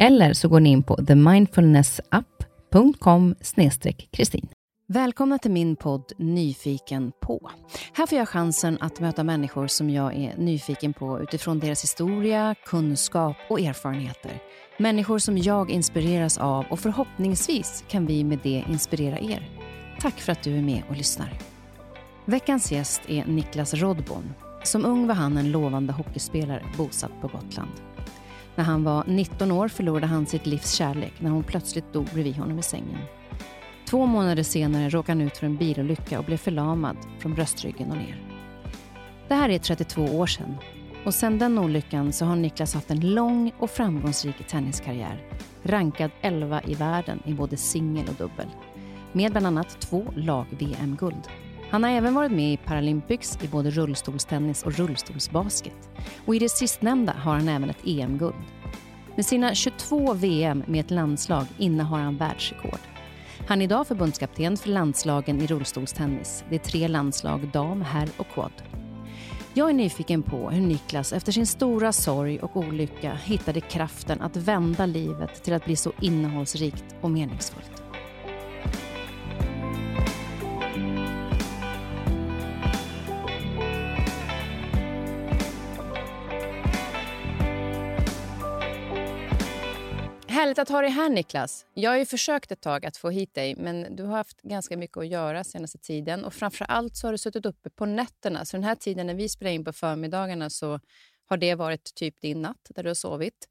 Eller så går ni in på themindfulnessapp.com kristin. Välkomna till min podd Nyfiken på. Här får jag chansen att möta människor som jag är nyfiken på utifrån deras historia, kunskap och erfarenheter. Människor som jag inspireras av och förhoppningsvis kan vi med det inspirera er. Tack för att du är med och lyssnar. Veckans gäst är Niklas Rodborn. Som ung var han en lovande hockeyspelare bosatt på Gotland. När han var 19 år förlorade han sitt livs kärlek när hon plötsligt dog bredvid honom i sängen. Två månader senare råkade han ut för en bilolycka och blev förlamad från bröstryggen och ner. Det här är 32 år sedan och sedan den olyckan så har Niklas haft en lång och framgångsrik tenniskarriär. Rankad 11 i världen i både singel och dubbel. Med bland annat två lag-VM-guld. Han har även varit med i Paralympics i både rullstolstennis och rullstolsbasket. Och i det sistnämnda har han även ett EM-guld. Med sina 22 VM med ett landslag innehar han världsrekord. Han är idag förbundskapten för landslagen i rullstolstennis. Det är tre landslag, dam, herr och quad. Jag är nyfiken på hur Niklas efter sin stora sorg och olycka hittade kraften att vända livet till att bli så innehållsrikt och meningsfullt. Härligt att ha dig här, Niklas. Jag har ju försökt ett tag att få hit dig, men du har haft ganska mycket att göra senaste tiden. Och framför allt så har du suttit uppe på nätterna. Så den här tiden när vi spelar in på förmiddagarna så har det varit typ din natt där du har sovit.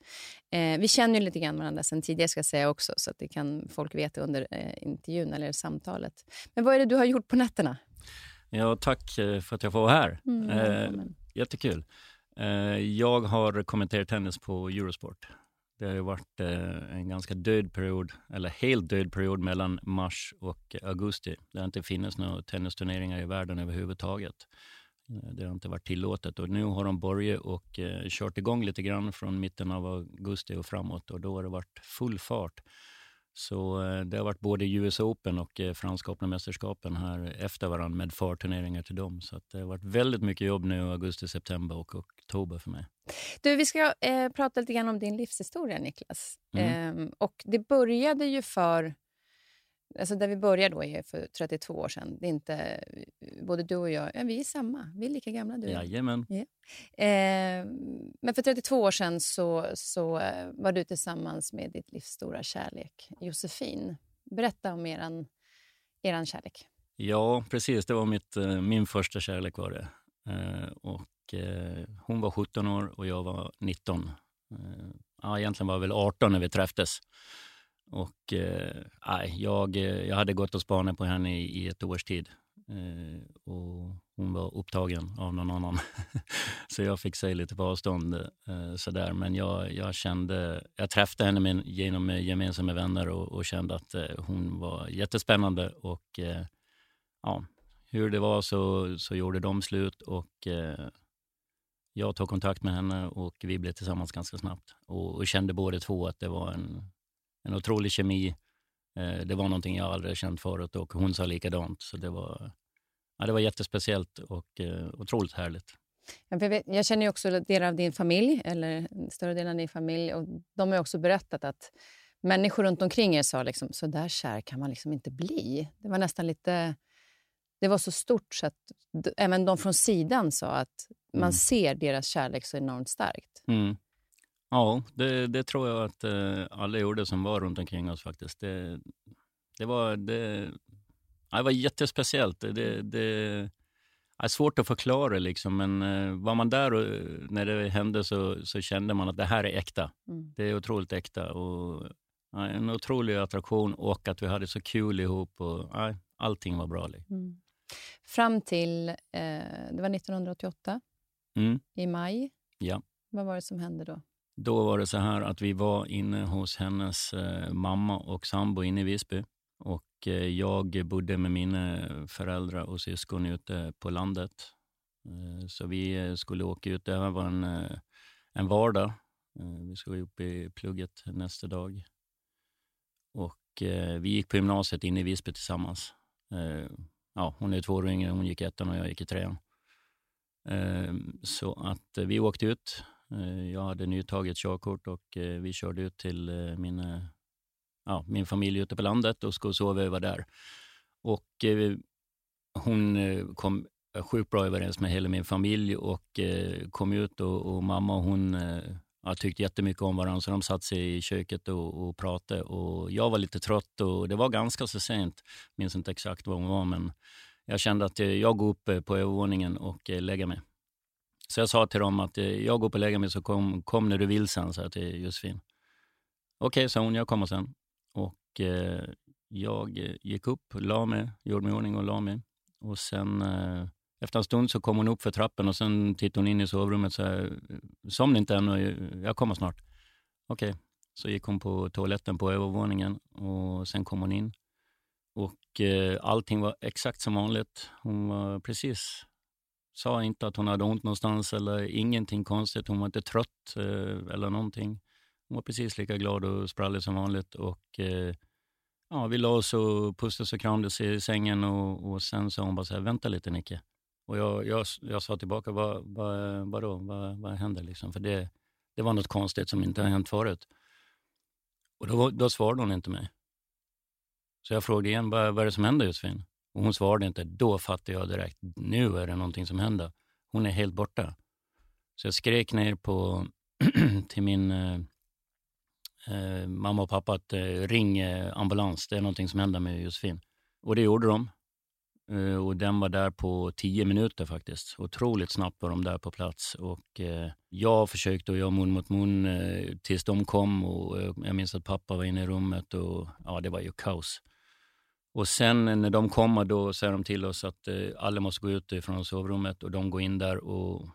Eh, vi känner ju lite grann varandra sen tidigare ska jag säga också, så att det kan folk veta under eh, intervjun eller samtalet. Men vad är det du har gjort på nätterna? Ja, tack eh, för att jag får vara här. Mm, eh, jättekul. Eh, jag har kommenterat tennis på Eurosport. Det har ju varit eh, en ganska död period, eller helt död period mellan mars och augusti. Det har inte funnits några tennisturneringar i världen överhuvudtaget. Eh, det har inte varit tillåtet och nu har de börjat och eh, kört igång lite grann från mitten av augusti och framåt och då har det varit full fart. Så eh, det har varit både US Open och eh, Franska öppna mästerskapen här efter varandra med förturneringar till dem. Så det har varit väldigt mycket jobb nu augusti, september och oktober för mig. Du, vi ska eh, prata lite grann om din livshistoria, Niklas. Mm. Eh, och det började ju för Alltså där vi började då är för 32 år sedan. Det är inte, både du och jag, ja, vi är samma. Vi är lika gamla du Jajamän. Ja. Eh, men för 32 år sedan så, så eh, var du tillsammans med ditt livs stora kärlek, Josefin. Berätta om eran, eran kärlek. Ja, precis. Det var mitt, eh, min första kärlek. var det. Eh, och, eh, hon var 17 år och jag var 19. Eh, ja, egentligen var jag väl 18 när vi träffades. Och eh, jag, eh, jag hade gått och spanat på henne i, i ett års tid. Eh, och hon var upptagen av någon annan. så jag fick sig lite på avstånd. Eh, sådär. Men jag, jag, kände, jag träffade henne med, genom gemensamma vänner och, och kände att eh, hon var jättespännande. Och eh, ja, hur det var så, så gjorde de slut och eh, jag tog kontakt med henne och vi blev tillsammans ganska snabbt. Och, och kände båda två att det var en en otrolig kemi. Eh, det var någonting jag aldrig känt förut och hon sa likadant. Så det var, ja, det var jättespeciellt och eh, otroligt härligt. Jag känner ju också delar av din familj, eller större delen av din familj. Och de har också berättat att människor runt omkring er sa liksom, så där kär kan man liksom inte bli. Det var nästan lite det var så stort så att även de från sidan sa att man Mm. ser deras kärlek så enormt starkt. Mm. Ja, det, det tror jag att eh, alla gjorde som var runt omkring oss faktiskt. Det, det, var, det, det var jättespeciellt. Det, det, det är svårt att förklara, liksom, men eh, var man där och, när det hände så, så kände man att det här är äkta. Mm. Det är otroligt äkta. Och, ja, en otrolig attraktion och att vi hade så kul ihop. Och, ja, allting var bra. Liksom. Mm. Fram till, eh, det var 1988, Mm. i maj. Ja. Vad var det som hände då? Då var det så här att vi var inne hos hennes eh, mamma och sambo inne i Visby. Och eh, jag bodde med mina föräldrar och syskon ute på landet. Eh, så vi eh, skulle åka ut. Det här var en, eh, en vardag. Eh, vi skulle upp i plugget nästa dag. Och eh, vi gick på gymnasiet inne i Visby tillsammans. Eh, ja, hon är två år yngre, hon gick ettan och jag gick i trean. Eh, så att eh, vi åkte ut. Eh, jag hade nytaget körkort och eh, vi körde ut till eh, min, ja, min familj ute på landet och skulle sova över där. Och hon kom sjukt bra överens med hela min familj och kom ut och, och mamma och hon ja, tyckte jättemycket om varandra så de satt sig i köket och, och pratade. Och jag var lite trött och det var ganska så sent. minns inte exakt var hon var men jag kände att jag går upp på övervåningen och lägger mig. Så jag sa till dem att eh, jag går upp och lägger mig så kom, kom när du vill sen, sa jag till Josefin. Okej, sa hon, jag kommer sen. Och eh, jag gick upp, la mig, gjorde mig i ordning och la mig. Och sen eh, efter en stund så kom hon upp för trappen och sen tittade hon in i sovrummet och sa, eh, somna inte ännu, eh, jag kommer snart. Okej, så gick hon på toaletten på övervåningen och sen kom hon in. Och eh, allting var exakt som vanligt. Hon var precis sa inte att hon hade ont någonstans eller ingenting konstigt. Hon var inte trött eh, eller någonting. Hon var precis lika glad och sprallig som vanligt. Och, eh, ja, vi la oss och pussades och kramades i sängen och, och sen sa hon bara så här, vänta lite Nicke. Och jag, jag, jag sa tillbaka, vad, vad, vadå, vad, vad händer liksom? För det, det var något konstigt som inte har hänt förut. Och då, då svarade hon inte mig. Så jag frågade igen, vad, vad är det som händer Josefin? Och hon svarade inte. Då fattade jag direkt, nu är det någonting som händer. Hon är helt borta. Så jag skrek ner på, till min eh, eh, mamma och pappa att eh, ring eh, ambulans, det är någonting som händer med Josefin. Och det gjorde de. Eh, och den var där på tio minuter faktiskt. Otroligt snabbt var de där på plats. Och eh, jag försökte att göra mun mot mun eh, tills de kom. Och eh, jag minns att pappa var inne i rummet och ja, det var ju kaos. Och sen när de kommer då säger de till oss att eh, alla måste gå ut från sovrummet och de går in där och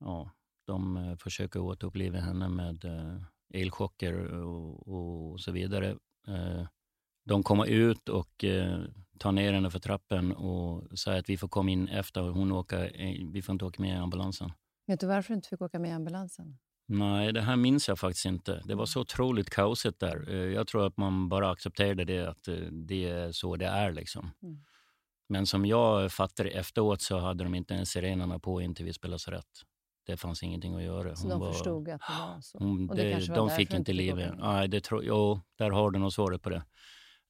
ja, de eh, försöker återuppliva henne med eh, elchocker och, och så vidare. Eh, de kommer ut och eh, tar ner henne för trappen och säger att vi får komma in efter. Hon åker, eh, vi får inte åka med i ambulansen. Vet du varför du inte fick åka med i ambulansen? Nej, det här minns jag faktiskt inte. Det var så otroligt kaosigt där. Eh, Jag tror att man bara accepterade det, att eh, det är så det är. Liksom. Mm. Men som jag fattade efteråt så hade de inte ens sirenerna på in till Visby lasarett. Det fanns ingenting att göra. Så de förstod att det var så? Hon, Och det det, var de fick inte liv med. Nej, det tro, jo, där har du nog svaret på det.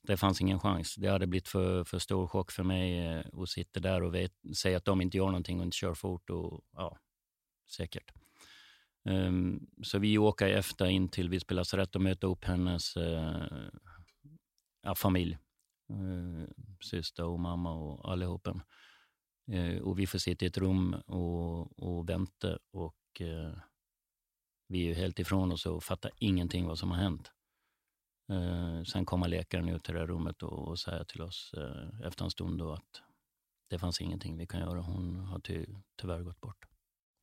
Det fanns ingen chans. Det hade blivit för, för stor chock för mig eh, att sitta där och vet, säga att de inte gör någonting och inte kör fort. Och, ja, säkert. Um, så vi åker efter in till Visby lasarett och möter upp hennes uh, ja, familj. Uh, syster och mamma och allihopa. Uh, eh, och vi får sitta i ett rum och, och vänta och vi är ju helt ifrån oss och fattar ingenting vad som har hänt. Sen kommer läkaren ut till det här rummet och, och säger till oss efter en stund då att det fanns ingenting vi kan göra. Hon har ty, tyvärr gått bort.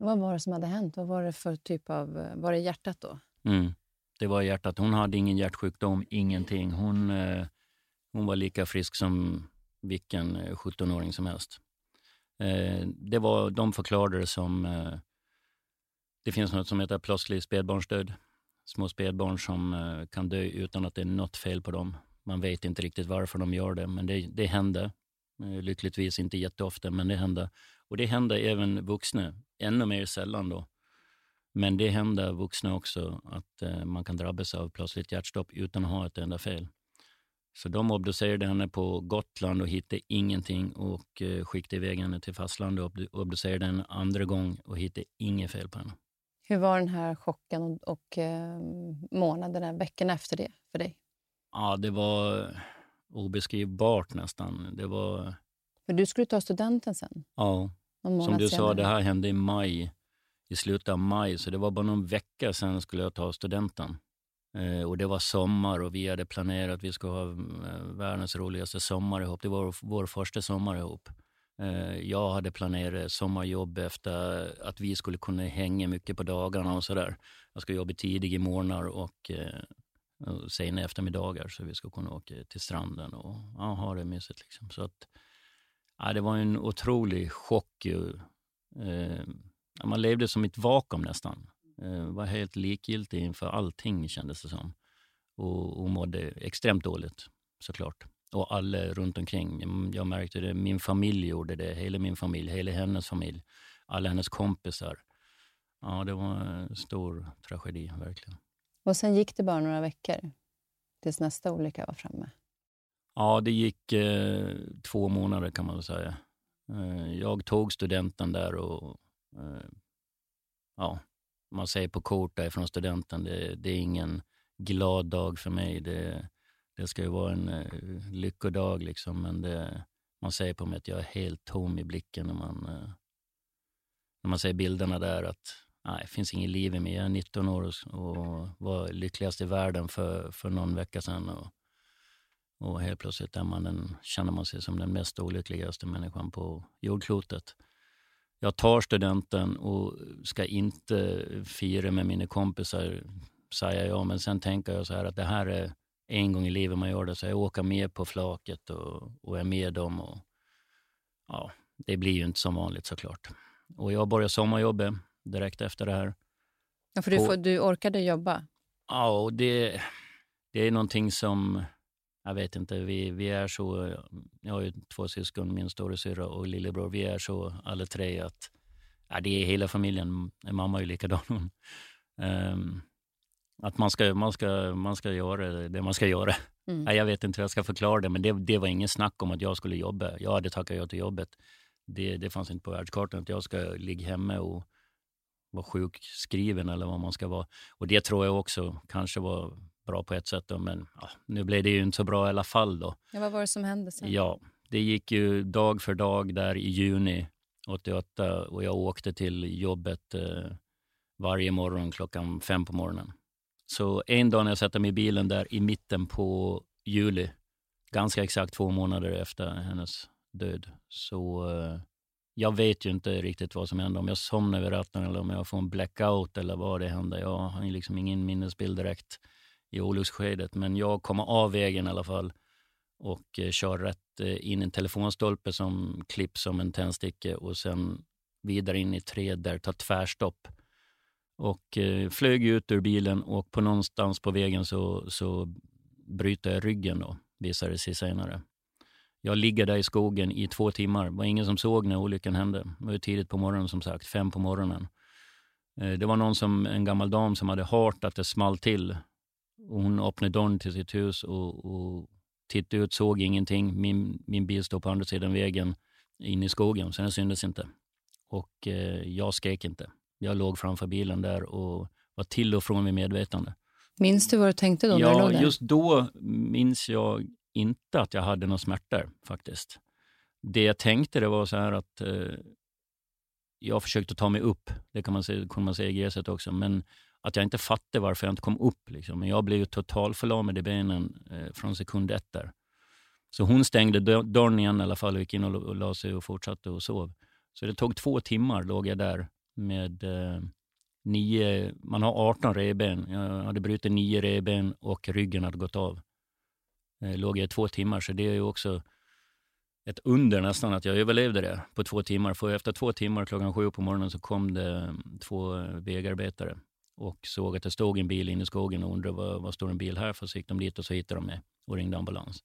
Vad var det som hade hänt? Vad var det för typ av... Eh, var det hjärtat då? Mm. Det var hjärtat. Hon hade ingen hjärtsjukdom, ingenting. Hon, eh, hon var lika frisk som vilken eh, 17-åring som helst. Eh, det var, de förklarade det som... Eh, det finns något som heter plötslig spädbarnsdöd. Små spädbarn som eh, kan dö utan att det är något fel på dem. Man vet inte riktigt varför de gör det, men det, det hände. Eh, lyckligtvis inte jätteofta, men det hände. Och det hände även vuxna, ännu mer sällan då. Men det händer vuxna också att eh, man kan drabbas av plötsligt hjärtstopp utan att ha ett enda fel. Så de obducerade henne på Gotland och hittade ingenting och eh, skickade iväg henne till fastlandet och obducerade en andra gång och hittade inget fel på henne. Hur var den här chocken och, och eh, månaderna, veckorna efter det för dig? Ja, det var obeskrivbart nästan. Det var... För du skulle ta studenten sen? Ja. Som du senare. sa, det här hände i maj, i slutet av maj, så det var bara någon vecka sen skulle jag ta studenten. Eh, och det var sommar och vi hade planerat att vi skulle ha eh, världens roligaste sommar ihop. Det var vår första sommar ihop. Eh, jag hade planerat sommarjobb efter att vi skulle kunna hänga mycket på dagarna och sådär. Jag ska jobba tidiga morgnar och, och sena eftermiddagar så vi ska kunna åka till stranden och ja, ha det mysigt. Liksom. Så att, ja, det var en otrolig chock. Ju. Eh, man levde som ett vakuum nästan. Eh, var helt likgiltig inför allting kändes det som. Och, och mådde extremt dåligt såklart. Och alla runt omkring. Mm, jag märkte det, min familj gjorde det, hela min familj, hela hennes familj, alla hennes kompisar. Ja, det var en stor tragedi, verkligen. Och sen gick det bara några veckor tills nästa olycka var framme? Ja, det gick eh, två månader kan man väl säga. Eh, jag tog studenten där och eh, ja, man säger på kort från studenten, det, det, är ingen glad dag för mig. Det, det ska ju vara en eh, lyckodag, liksom, men det, man säger på mig att jag är helt tom i blicken när man, eh, när man ser bilderna där. att nej, Det finns inget liv i mig. Jag är 19 år och, och var lyckligast i världen för, för någon vecka sedan. Och, och helt plötsligt är man den, känner man sig som den mest olyckligaste människan på jordklotet jag tar studenten och ska inte fira med mina kompisar, säger jag. Men sen tänker jag så här att det här är en gång i livet man gör det, så jag åker med på flaket och, och är med dem. Och, ja, det blir ju inte som vanligt såklart. Och jag började sommarjobba direkt efter det här. Ja, för du, får, du orkade jobba? Ja, och det, det är någonting som jag vet inte, vi, vi är så, jag har ju två syskon, min storasyrra och lillebror, vi är så alla tre att ja, det är hela familjen, mamma är ju likadan. Um, att man ska, man, ska, man ska göra det man ska göra. Mm. Ja, jag vet inte hur jag ska förklara det, men det, det var ingen snack om att jag skulle jobba. Jag hade tackat ja till jobbet. Det, det fanns inte på världskartan att jag ska ligga hemma och vara sjukskriven eller vad man ska vara. Och det tror jag också kanske var bra på ett sätt. Då, men ja, nu blev det ju inte så bra i alla fall. Då. Ja, vad var det som hände sen? Ja, det gick ju dag för dag där i juni 88 och jag åkte till jobbet eh, varje morgon klockan fem på morgonen. Så en dag när jag satte mig i bilen där i mitten på juli, ganska exakt två månader efter hennes död, så eh, jag vet ju inte riktigt vad som hände. Om jag somnar vid ratten eller om jag får en blackout eller vad det hände. Jag har liksom ingen minnesbild direkt i olycksskedet. Men jag kommer av vägen i alla fall och eh, kör rätt eh, in i en telefonstolpe som klipps som en tändsticka och sen vidare in i träd där tar tvärstopp. Och eh, flög ut ur bilen och på någonstans på vägen så, så bryter jag ryggen då, visade det sig senare. Jag ligger där i skogen i två timmar. Det var ingen som såg när olyckan hände. Det var tidigt på morgonen som sagt, fem på morgonen. Eh, det var någon som, en gammal dam som hade hört att det small till och hon öppnade dörren till sitt hus och, och tittade ut, såg ingenting. Min, min bil stod på andra sidan vägen in i skogen, så den syntes inte. Och eh, jag skrek inte. Jag låg framför bilen där och var till och från vid medvetande. Minns du vad du tänkte då? Ja, när du låg där? just då minns jag inte att jag hade några smärtor faktiskt. Det jag tänkte det var så här att eh, jag försökte ta mig upp, det kan man säga, kunde man säga i GS också, men att jag inte fattade varför jag inte kom upp. Liksom. Men jag blev ju totalförlamad i benen eh, från sekund ett där. Så hon stängde dörren igen i alla fall och gick in och, och la sig och fortsatte och sov. Så det tog två timmar låg jag där med eh, nio, man har 18 reben. Jag hade brutit nio reben och ryggen hade gått av. Eh, låg jag i två timmar, så det är ju också ett under nästan att jag överlevde det på två timmar. För efter två timmar klockan sju på morgonen så kom det mm, två eh, vägarbetare och såg att det stod en bil inne i skogen och undrade vad, vad står en bil här för. Så gick de dit och så hittade de mig och ringde ambulans.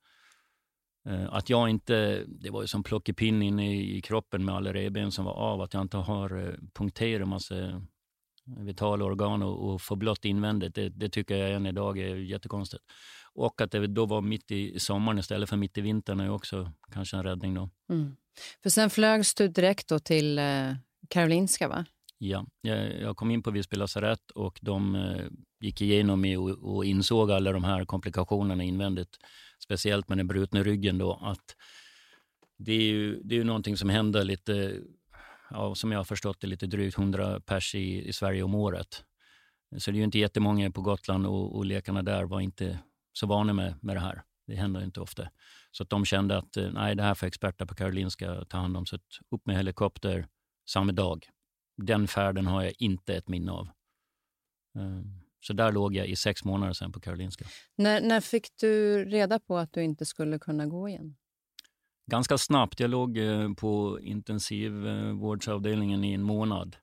Eh, att jag inte, det var ju som plockepinn inne i, i kroppen med alla revben som var av, att jag inte har eh, punkterat massa eh, vitala organ och, och få blott invändigt, det, det, tycker jag än idag är jättekonstigt. Och att det då var mitt i sommaren istället för mitt i vintern är också kanske en räddning. Då. Mm. För sen flögs du direkt då till eh, Karolinska, va? Ja, jag, kom in på Visby lasarett och de eh, gick igenom mig och, insåg alla de här komplikationerna invändigt. Speciellt med den brutna ryggen då, att det är ju, det är ju någonting som händer lite, ja, som jag har förstått det, lite drygt 100 pers i, i Sverige om året. Så det är ju inte jättemånga på Gotland och, och lekarna där var inte så vana med, med det här. Det händer inte ofta. Så att de kände att eh, nej, det här får experter på Karolinska ta hand om. Så att upp med helikopter samma dag. Den färden har jag inte ett minne av. Ehm, så där låg jag i sex månader sen på Karolinska. När, när fick du reda på att du inte skulle kunna gå igen? Ganska snabbt. Jag låg eh, på intensivvårdsavdelningen i en månad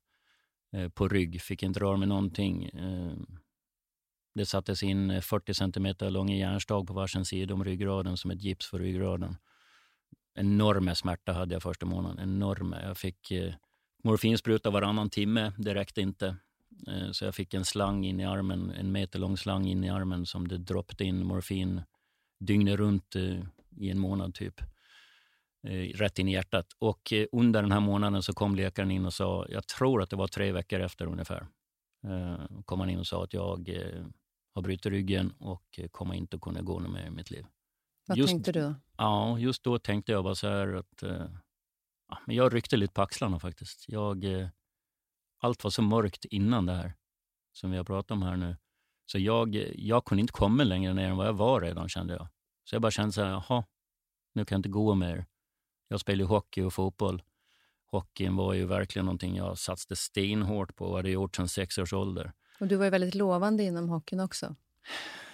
eh, på rygg. Fick inte röra mig någonting. Ehm, det sattes in 40 cm långa järnstag på varsin sida om ryggraden som ett gips för ryggraden. Enorma smärta hade jag första månaden. Enorma. Jag fick eh, morfinspruta varannan timme. Det räckte inte. Eh, så jag fick en slang in i armen, en meter lång slang in i armen som det droppade in morfin dygnet runt eh, i en månad typ. Eh, rätt in i hjärtat. Och under den här månaden så kom läkaren in och sa, jag tror att det var tre veckor efter ungefär, kom han in och sa att jag har brutit ryggen och kommer inte att kunna gå mer i mitt liv. Vad just, tänkte du? Ja, just då tänkte jag bara så här att ja, men jag ryckte lite på axlarna faktiskt. Jag, eh, allt var så mörkt innan det här som vi har pratat om här nu. Så jag, eh, jag kunde inte komma längre ner än vad jag var redan kände jag. Så jag bara kände så här, jaha, nu kan jag inte gå mer. Jag spelade hockey och fotboll. Hockeyn var ju verkligen någonting jag satsade stenhårt på och hade gjort sedan sex års ålder. Och du var ju väldigt lovande inom hockeyn också.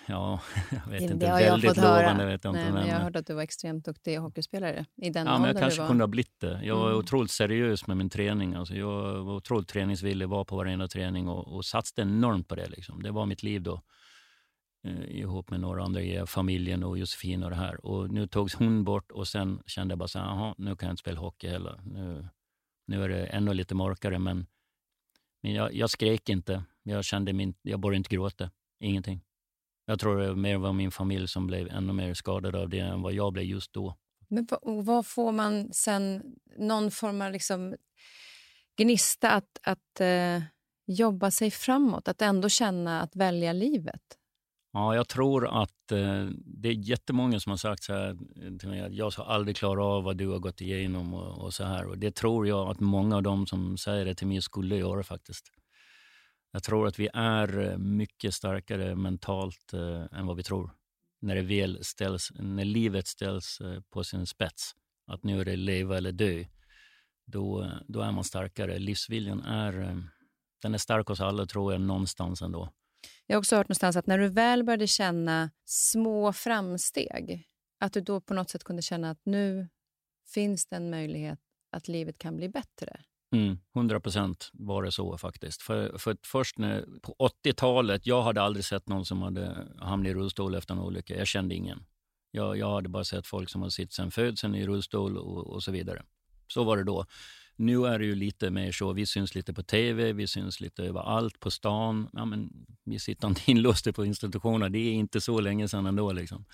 Ja, jag vet inte. väldigt lovande vet jag Nej, inte. Men jag har hört att du var extremt duktig hockeyspelare i den ja, men Jag kanske var... kunde ha blivit det. Jag var mm. otroligt seriös med min träning. Alltså jag var otroligt träningsvillig, var på varenda träning och, och satsade enormt på det. Liksom. Det var mitt liv då. Eh, ihop med några andra i familjen och Josefin och det här. Och nu togs hon bort och sen kände jag bara så här, nu kan jag inte spela hockey heller. Nu, nu är det ännu lite mörkare, men, men jag, jag skrek inte. Jag kände min, jag borde inte gråta. Ingenting. Jag tror det mer var min familj som blev ännu mer skadad av det än vad jag blev just då. Men vad får man sen, någon form av liksom gnista att, att uh, jobba sig framåt? Att ändå känna att välja livet? Ja, jag tror att eh, det är jättemånga som har sagt så här till mig att jag ska aldrig klara av vad du har gått igenom och, och så här. Och det tror jag att många av dem som säger det till mig skulle göra faktiskt. Jag tror att vi är eh, mycket starkare mentalt eh, än vad vi tror. När, det väl ställs, när livet ställs eh, på sin spets, att nu är det leva eller dö, då, då är man starkare. Livsviljan är, den är stark hos alla, tror jag, någonstans ändå. Jag har också hört någonstans att när du väl började känna små framsteg, att du då på något sätt kunde känna att nu finns det en möjlighet att livet kan bli bättre. Mm, 100 procent var det så faktiskt. För, för först när, på 80-talet, jag hade aldrig sett någon som hade hamnat i rullstol efter en olycka. Jag kände ingen. Jag, jag hade bara sett folk som har suttit sedan födseln i rullstol och, och så vidare. Så var det då. Nu är det ju lite mer så, vi syns lite på tv, vi syns lite överallt på stan. Ja, men vi sitter inte inlåsta på institutioner, det är inte så länge sedan ändå. Liksom.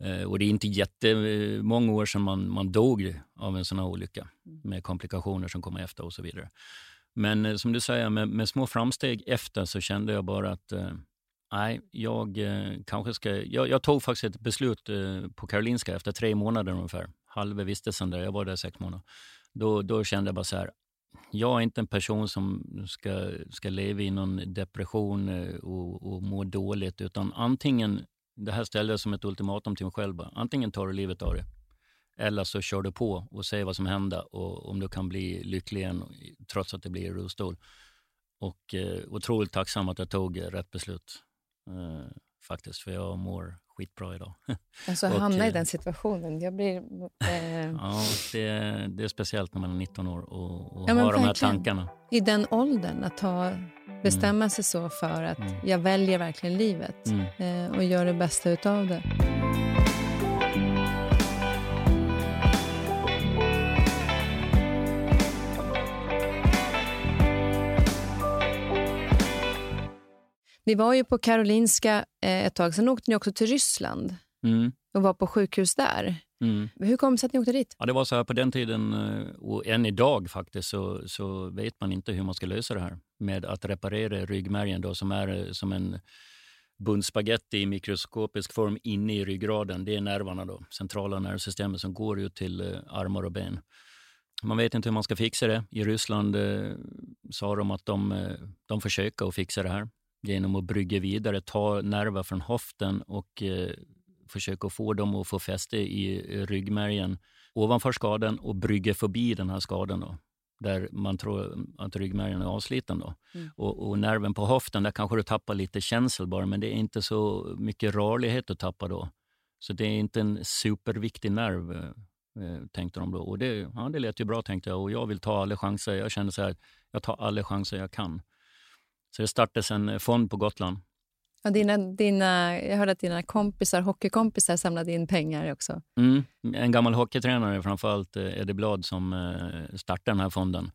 Eh, och det är inte jättemånga år sedan man, man dog av en sån här olycka med komplikationer som kommer efter och så vidare. Men eh, som du säger, med, med, små framsteg efter så kände jag bara att eh, nej, jag kanske ska... Jag, jag, tog faktiskt ett beslut på Karolinska efter tre månader ungefär. Halva vistelsen där, jag var där sex månader. Då, då kände jag bara så här, jag är inte en person som ska, ska leva i någon depression och, och må dåligt, utan antingen det här ställde jag som ett ultimatum till mig själv. Antingen tar du livet av dig eller så kör du på och ser vad som händer och om du kan bli lycklig igen trots att det blir rullstol. Och eh, otroligt tacksam att jag tog rätt beslut. Eh, faktiskt, för jag mår skitbra idag. Alltså hamna i eh, den situationen. Jag blir... Eh... ja, det, det, är speciellt när man är 19 år och, och ja, har de här tankarna. I den åldern, att ta, bestämma mm. sig så för att mm. jag väljer verkligen livet mm. eh, och gör det bästa utav det. Ni var ju på Karolinska eh, ett tag, sen åkte ni också till Ryssland Mm. och var på sjukhus där. Mm. Hur kom det sig att ni åkte dit? Ja, det var så här på den tiden eh, och än idag faktiskt så, så vet man inte hur man ska lösa det här med att reparera ryggmärgen då, som är eh, som en bunt spaghetti i mikroskopisk form inne i ryggraden. Det är nerverna då, centrala nervsystemet som går ut till armar och ben. Man vet inte hur man ska fixa det. I Ryssland eh, sa de att de, de försöker att fixa det här genom att brygga vidare, ta nerver från höften och eh, försöka få dem att få fäste i eh, ryggmärgen ovanför skadan och brygga förbi den här skadan. Då, där man tror att ryggmärgen är avsliten. Då. Mm. Och, och nerven på höften, där kanske du tappar lite känsel bara, men det är inte så mycket rörlighet att tappa då. Så det är inte en superviktig nerv, eh, eh, tänkte de då. Och det, ja, det lät ju bra, tänkte jag. Och jag vill ta alla chanser. Jag kände så här, jag tar alla chanser jag kan. Så det startades en eh, fond på Gotland. Ja, dina, dina, jag hörde att dina kompisar, hockeykompisar samlade in pengar också. Mm. En gammal hockeytränare, framförallt eh, Eddie Blad, som eh, startade den här fonden.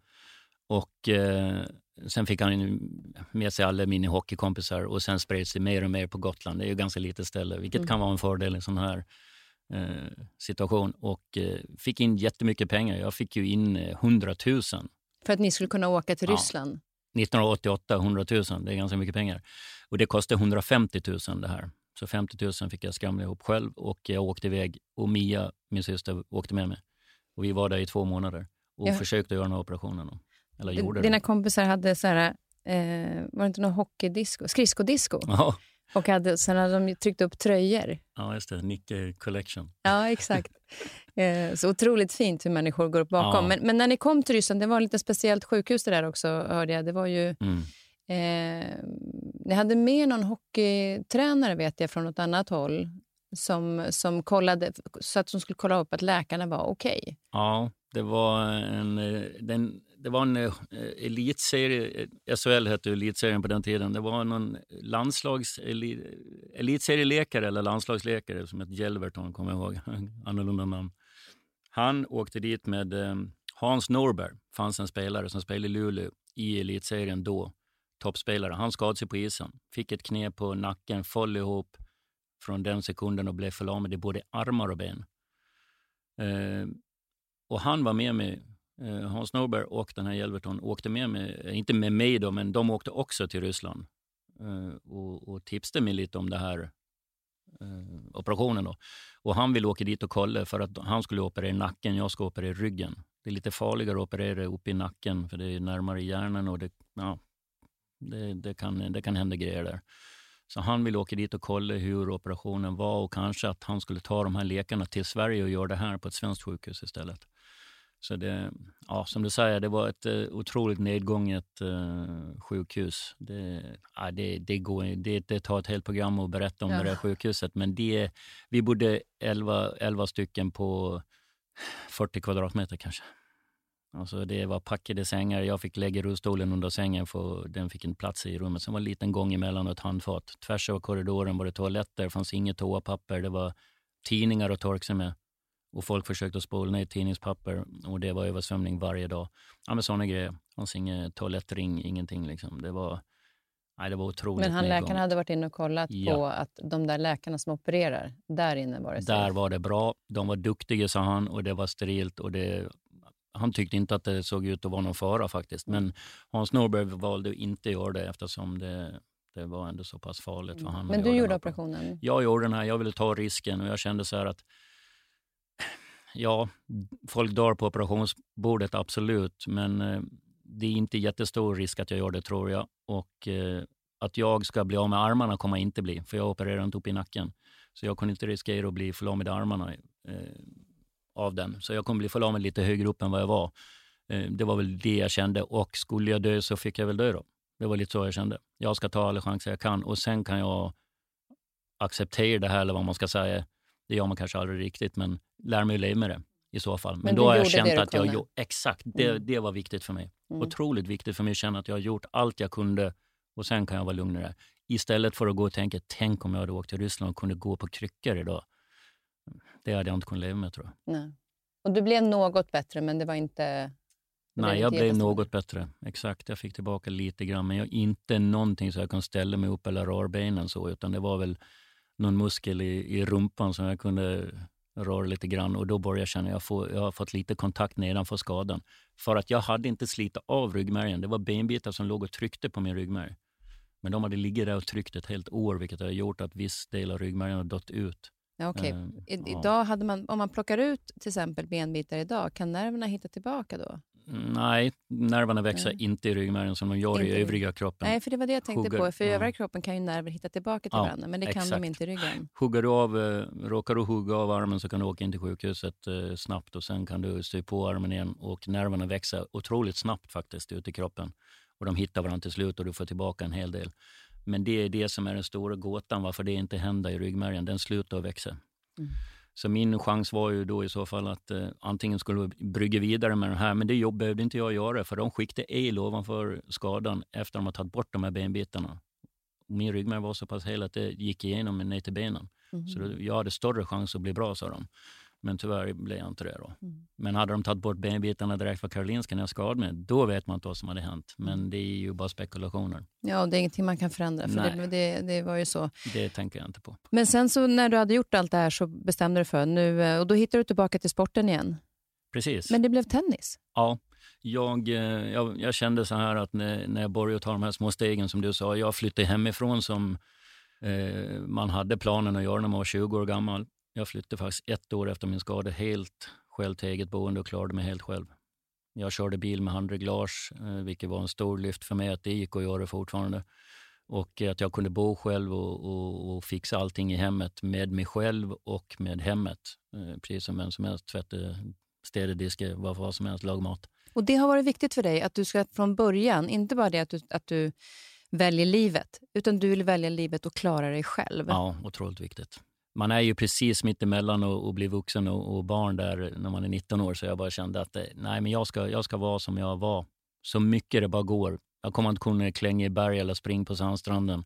Och eh, Sen fick han med sig alla mina hockeykompisar och sen spreds det mer och mer på Gotland. Det är ju ganska litet ställe, vilket Mm. kan vara en fördel i en sån här eh, situation. Och eh, fick in jättemycket pengar. Jag fick ju in eh, 100 000 För att ni skulle kunna åka till. Ryssland. 1988, 100 000, det är ganska mycket pengar. Och det kostade 150 000 det här. Så 50 000 fick jag skramla ihop själv och jag åkte iväg och Mia, min syster, åkte med mig. Och vi var där i två månader och Ja. försökte göra den här operationen. Eller gjorde Dina det. kompisar hade så här, eh, var det inte någon hockeydisco, skridskodisco? Ja, Och hade, sen hade de tryckt upp tröjor. ja, just det. Nicke Collection. Ja, exakt. Eh, så otroligt fint hur människor går upp bakom. Ja. Men, men när ni kom till Ryssland, det var lite speciellt sjukhus det där också, hörde jag. Det var ju... Mm. Eh, ni hade med någon hockeytränare vet jag från något annat håll som, som kollade, så att de skulle kolla upp att läkarna var okej. Ja, det var en, eh, den, det var en eh, elitserie, eh, SHL hette ju elitserien på den tiden. Det var någon landslags, eli- elitserielekare eller landslagsläkare som hette Jelverton, kommer jag ihåg, annorlunda namn. Han åkte dit med eh, Hans Norberg, fanns en spelare som spelade i Luleå i elitserien då, toppspelare. Han skadade sig på isen, fick ett knä på nacken, föll ihop från den sekunden och blev förlamad i både armar och ben. Eh, och han var med mig, Eh, Hans Norberg och den här Jelverton åkte med mig, eh, inte med mig då, men de åkte också till Ryssland eh, och, och tipsade mig lite om det här operationen. Då. Och han ville åka dit och kolla för att han skulle operera nacken, jag ska operera ryggen. Det är lite farligare att operera uppe i nacken för det är närmare hjärnan och det, ja, det, det, kan, det kan hända grejer där. Så han ville åka dit och kolla hur operationen var och kanske att han skulle ta de här läkarna till Sverige och göra det här på ett svenskt sjukhus istället. Så det, ja, som du säger, det var ett uh, otroligt nedgånget uh, sjukhus. Det, ja, det, det, går, det, det tar ett helt program att berätta om Ja. det där sjukhuset. Men det, vi bodde 11, 11 stycken på 40 kvadratmeter kanske. Alltså det var packade sängar. Jag fick lägga rullstolen under sängen för den fick en plats i rummet. Sen var det en liten gång emellan och ett handfat. Tvärs över korridoren var det toaletter, det fanns inget toapapper. Det var tidningar att torka sig med. Och folk försökte spola ner tidningspapper och det var översvämning varje dag. Ja, men sådana grejer. Det fanns ingen toalettring, ingenting liksom. Det var, nej, det var otroligt Men han nedgång. läkaren hade varit inne och kollat Ja. på att de där läkarna som opererar, där inne var det Där var det bra. De var duktiga, sa han, och det var sterilt. Och det, han tyckte inte att det såg ut att vara någon fara faktiskt. Men Hans Norberg valde att inte göra det eftersom det, det var ändå så pass farligt för honom. Men att du gjorde operationen? Jag gjorde den här, jag ville ta risken och jag kände så här att ja, folk dör på operationsbordet, absolut. Men eh, det är inte jättestor risk att jag gör det, tror jag. Och eh, att jag ska bli av med armarna kommer jag inte bli, för jag opererar inte upp i nacken. Så jag kunde inte riskera att bli förlamad i armarna eh, av den. Så jag kommer bli förlamad lite högre upp än vad jag var. Eh, det var väl det jag kände. Och skulle jag dö så fick jag väl dö då. Det var lite så jag kände. Jag ska ta alla chanser jag kan och sen kan jag acceptera det här, eller vad man ska säga. Det gör man kanske aldrig riktigt, men lär mig att leva med det i så fall. Men, Men då har jag känt det att jag gjort, exakt, det, Mm. det var viktigt för mig. Mm. Otroligt viktigt för mig att känna att jag har gjort allt jag kunde och sen kan jag vara lugnare. Istället för att gå och tänka, tänk om jag hade åkt till Ryssland och kunde gå på kryckor idag. Det hade jag inte kunnat leva med tror jag. Nej. Och du blev något bättre, men det var inte Nej, jag blev något bättre. Exakt, jag fick tillbaka lite grann. Men jag, inte någonting så jag kunde ställa mig upp eller röra benen så, utan det var väl någon muskel i, i rumpan som jag kunde röra lite grann och då började jag känna att jag, får, jag har fått lite kontakt nedanför skadan. För att jag hade inte slitit av ryggmärgen. Det var benbitar som låg och tryckte på min ryggmärg. Men de hade ligger där och tryckt ett helt år, vilket har gjort att viss del av ryggmärgen har dött ut. Ja, okay. Uh, I, ja. Idag hade man, om man plockar ut till exempel benbitar idag, kan nerverna hitta tillbaka då? Nej, nerverna växer Nej. inte i ryggmärgen som de gör inte. i övriga kroppen. Nej, för det var det jag tänkte Hugger, på. För i ja. övriga kroppen kan ju nerver hitta tillbaka till ja, varandra, men det exakt. kan de inte i ryggen. Hugger du av, eh, råkar du hugga av armen så kan du åka in till sjukhuset eh, snabbt och sen kan du sy på armen igen och nerverna växer otroligt snabbt faktiskt ute i kroppen. Och de hittar varandra till slut och du får tillbaka en hel del. Men det är det som är den stora gåtan, varför det inte händer i ryggmärgen. Den slutar att växa. Mm. Så min chans var ju då i så fall att eh, antingen skulle brygga vidare med det här, men det jobb behövde inte jag göra för de skickade el ovanför skadan efter att de tagit bort de här benbitarna. Min ryggmärg var så pass hel att det gick igenom ner till benen. Mm. Så då, jag hade större chans att bli bra, sa de. Men tyvärr blev jag inte det. Då. Mm. Men hade de tagit bort benbitarna direkt från Karolinska när jag skadade mig, då vet man inte vad som hade hänt. Men mm. det är ju bara spekulationer. Ja, det är ingenting man kan förändra, för det, det, det, var ju så. Det tänker jag inte på. Men sen så när du hade gjort allt det här så bestämde du för nu, eh, och då hittade du tillbaka till sporten igen. Precis. Men det blev tennis? Ja. Jag, eh, jag, jag kände så här att när, när jag började ta de här små stegen som du sa, jag flyttade hemifrån som eh, man hade planen att göra när man var 20 år gammal. Jag flyttade faktiskt ett år efter min skada helt själv till eget boende och klarade mig helt själv. Jag körde bil med handreglage, eh, vilket var en stor lyft för mig att det gick att göra fortfarande. Och att jag kunde bo själv och, och, och fixa allting i hemmet med mig själv och med hemmet. Eh, precis som vem som helst, tvätta, städa, diska, vad som helst, laga mat. Och det har varit viktigt för dig att du ska från början, inte bara det att du, att du väljer livet, utan du vill välja livet och klara dig själv. Ja, otroligt viktigt man är ju precis mitt emellan och, och bli vuxen och, och, barn där när man är 19 år. Så jag bara kände att eh, nej, men jag, ska, jag ska vara som jag var, så mycket det bara går. Jag kommer inte kunna klänga i berg eller springa på sandstranden.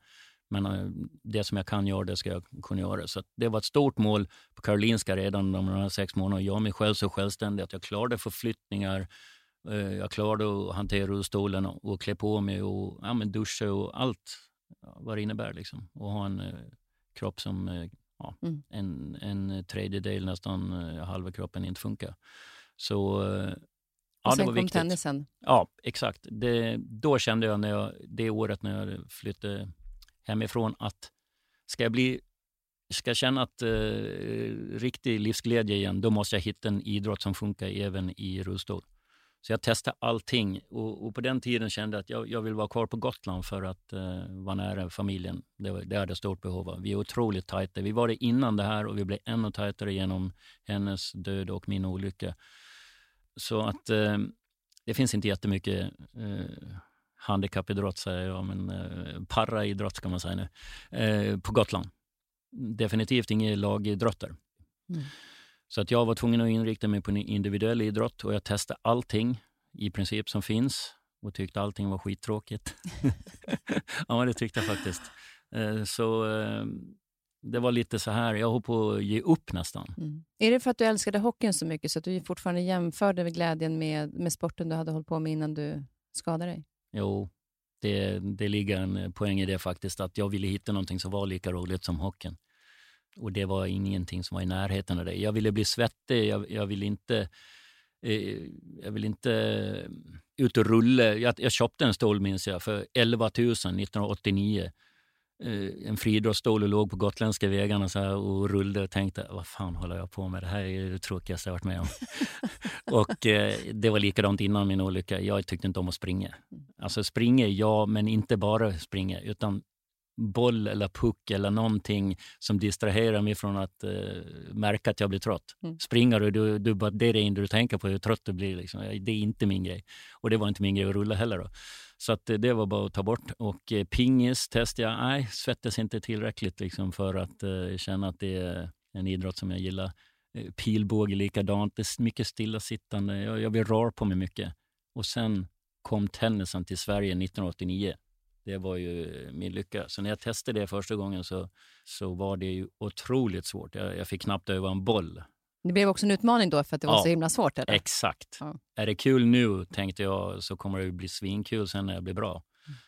Men eh, det som jag kan göra, det ska jag kunna göra. Så det var ett stort mål på Karolinska redan de här sex månaderna. Jag mig själv så självständig att jag klarade förflyttningar. Eh, jag klarade att hantera rullstolen och, klä på mig och ja, men duscha och allt vad det innebär. Liksom. Och ha en kropp som ja, mm. en, en tredjedel, nästan uh, halva kroppen inte funkar. Så uh, ja, och sen det var kom viktigt. tennisen? Ja, exakt. Det, då kände jag, när jag det året när jag flyttade hemifrån att ska jag bli ska jag känna att uh, riktig livsglädje igen, då måste jag hitta en idrott som funkar även i rullstol. Så jag testade allting och, och, på den tiden kände jag att jag, jag vill vara kvar på Gotland för att eh, vara nära familjen. Det, var, det hade jag stort behov av. Vi är otroligt tajta. Vi var det innan det här och vi blev ännu tajtare genom hennes död och min olycka. Så att eh, det finns inte jättemycket eh, handikappidrott, säger jag, men eh, paraidrott ska man säga nu, eh, på Gotland. Definitivt inga lagidrotter. Mm. Så att jag var tvungen att inrikta mig på en individuell idrott och jag testade allting i princip som finns och tyckte allting var skittråkigt. ja, det tyckte jag faktiskt. Eh, så eh, det var lite så här, jag höll på att ge upp nästan. Mm. Är det för att du älskade hockeyn så mycket så att du fortfarande jämförde glädjen med, med sporten du hade hållit på med innan du skadade dig? Jo, det, det ligger en poäng i det faktiskt, att jag ville hitta någonting som var lika roligt som hockeyn. Och det var ingenting som var i närheten av det. Jag ville bli svettig, jag, jag ville inte eh, jag vill inte ut och rulla. Jag, jag köpte en stol minns jag för 11 000 1989. Eh, en friidrottsstol och låg på gotländska vägarna så här och rullade och tänkte vad fan håller jag på med? Det här är det tråkigaste jag varit med om. och eh, det var likadant innan min olycka. Jag tyckte inte om att springa. Alltså springa, ja, men inte bara springa utan boll eller puck eller någonting som distraherar mig från att uh, märka att jag blir trött. Mm. Springer du, du, du bara, det är det enda du tänker på, hur trött du blir. Liksom. Det är inte min grej. Och det var inte min grej att rulla heller. Då. Så att, uh, det var bara att ta bort. Och uh, pingis testade jag. Nej, svettas inte tillräckligt liksom, för att uh, känna att det är en idrott som jag gillar. Uh, pilbåge likadant. Det är mycket stillasittande. Jag, jag vill röra på mig mycket. Och sen kom tennisen till Sverige 1989 det var ju min lycka. Så när jag testade det första gången så, så var det ju otroligt svårt. Jag, jag fick knappt öva en boll. Det blev också en utmaning då för att det var Ja, så himla svårt? Eller? Exakt. Ja. Är det kul nu, tänkte jag, så kommer det bli svinkul sen när jag blir bra.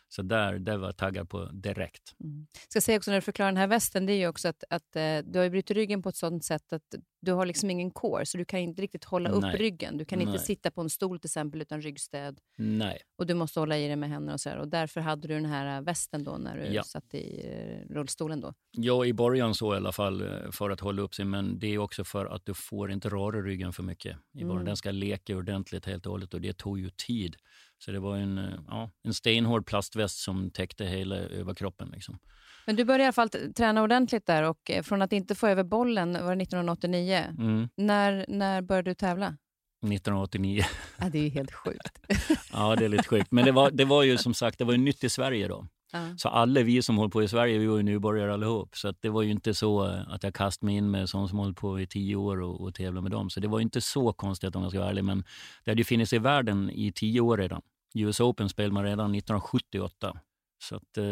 Så där, det var jag taggad på direkt. Mm. Ska säga också när du förklarar den här västen, det är ju också att, att eh, du har brutit ryggen på ett sådant sätt att du har liksom ingen core, så du kan inte riktigt hålla upp Nej. ryggen. Du kan inte Nej. sitta på en stol till exempel utan ryggstöd Nej, och du måste hålla i dig med händerna och så här. Och därför hade du den här eh, västen då när du Ja. satt i eh, rullstolen då. Ja, i början så i alla fall för att hålla upp sig, men det är också för att du får inte röra ryggen för mycket. I början. Mm. Den ska leka ordentligt helt och hållet och det tog ju tid. Så det var en, eh, ja, en stenhård plastväst som täckte hela överkroppen. Liksom. Men du började i alla fall träna ordentligt där och eh, från att inte få över bollen var det 1989. Mm. När, när började du tävla? 1989. Ja, det är ju helt sjukt. ja, det är lite sjukt. Men det var, det var ju som sagt det var ju nytt i Sverige då. Ja. Så alla vi som håller på i Sverige, vi var ju nybörjare allihop. Så det var ju inte så eh, att jag kastade mig in med sådana som hållit på i tio år och, och tävlade med dem. Så det var ju inte så konstigt om jag ska vara ärlig. Men det hade ju funnits i världen i tio år redan. US Open spelade man redan 1978. Så att, eh,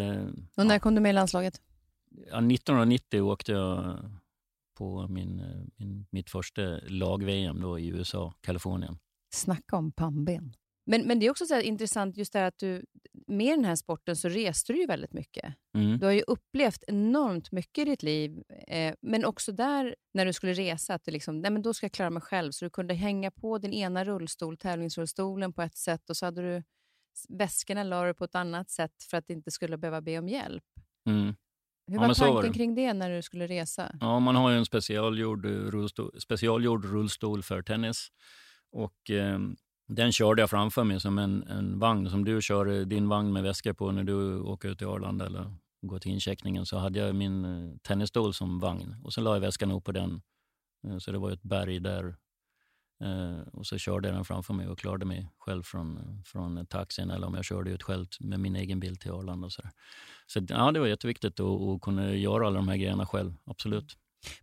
Och när ja, kom du med i landslaget? ja, 1990 åkte jag på min, eh, min, mitt första lag-VM i USA, Kalifornien. Snacka om pannben. Men, men det är också så intressant just det här att du, med den här sporten så reste du ju väldigt mycket. Mm. Du har ju upplevt enormt mycket i ditt liv, eh, men också där när du skulle resa, att du liksom, nej men då ska jag klara mig själv. Så du kunde hänga på din ena rullstol, tävlingsrullstolen, på ett sätt och så hade du väskorna la du på ett annat sätt för att inte skulle behöva be om hjälp. Mm. Hur Ja, var var tanken det. kring det när du skulle resa? Ja, man har ju en specialgjord eh, rullstol, specialgjord rullstol för tennis. Och eh, den körde jag framför mig som en, en vagn, som du kör din vagn med väskor på när du åker ut till Arlanda eller går till incheckningen. Så hade jag min eh, tennisstol som vagn och så la jag väskan upp på den. Eh, så det var ett berg där. Eh, och så körde jag den framför mig och klarade mig själv från, från taxin eller om jag körde ut själv med min egen bil till Arlanda. Och så där. så ja, det var jätteviktigt att, att kunna göra alla de här grejerna själv, absolut.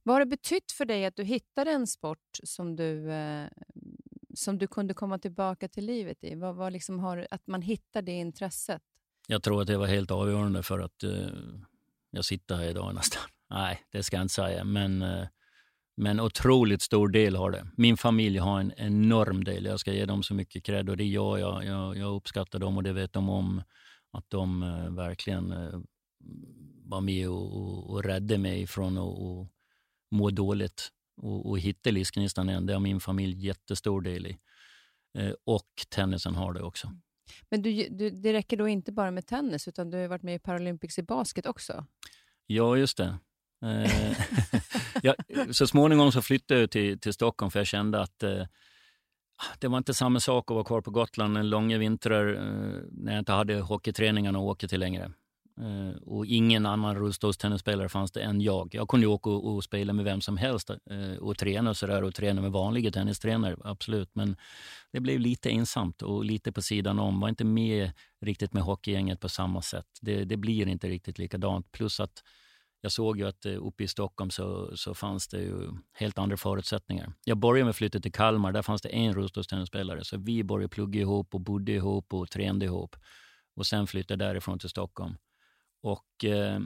Vad har det betytt för dig att du hittade en sport som du, eh, som du kunde komma tillbaka till livet i? Vad, vad liksom har, att man hittar det intresset? Jag tror att det var helt avgörande för att eh, jag sitter här idag nästan. Nej, det ska jag inte säga, men, eh, men otroligt stor del har det. Min familj har en enorm del. Jag ska ge dem så mycket cred och det gör jag. Jag, jag uppskattar dem och det vet de om. Att de eh, verkligen eh, var med och, och, och räddade mig från att och må dåligt och, och hitta livsgnistan igen. Det har min familj jättestor del i. Eh, och tennisen har det också. Men du, du, det räcker då inte bara med tennis, utan du har varit med i Paralympics i basket också? Ja, just det. Eh, ja, så småningom så flyttade jag till, till Stockholm för jag kände att eh, det var inte samma sak att vara kvar på Gotland en långa vintrar eh, när jag inte hade hockeyträningarna att åka till längre. Eh, och ingen annan rullstolstennisspelare fanns det än jag. Jag kunde ju åka och, och spela med vem som helst eh, och träna och, så där, och träna med vanliga tennistränare, absolut. Men det blev lite ensamt och lite på sidan om. Var inte med riktigt med hockeygänget på samma sätt. Det, det blir inte riktigt likadant. Plus att jag såg ju att eh, uppe i Stockholm så, så fanns det ju helt andra förutsättningar. Jag började med att flytta till Kalmar. Där fanns det en rullstolstennisspelare. Så vi började plugga ihop och bodde ihop och tränade ihop. Och sen flyttade jag därifrån till Stockholm. Och, eh,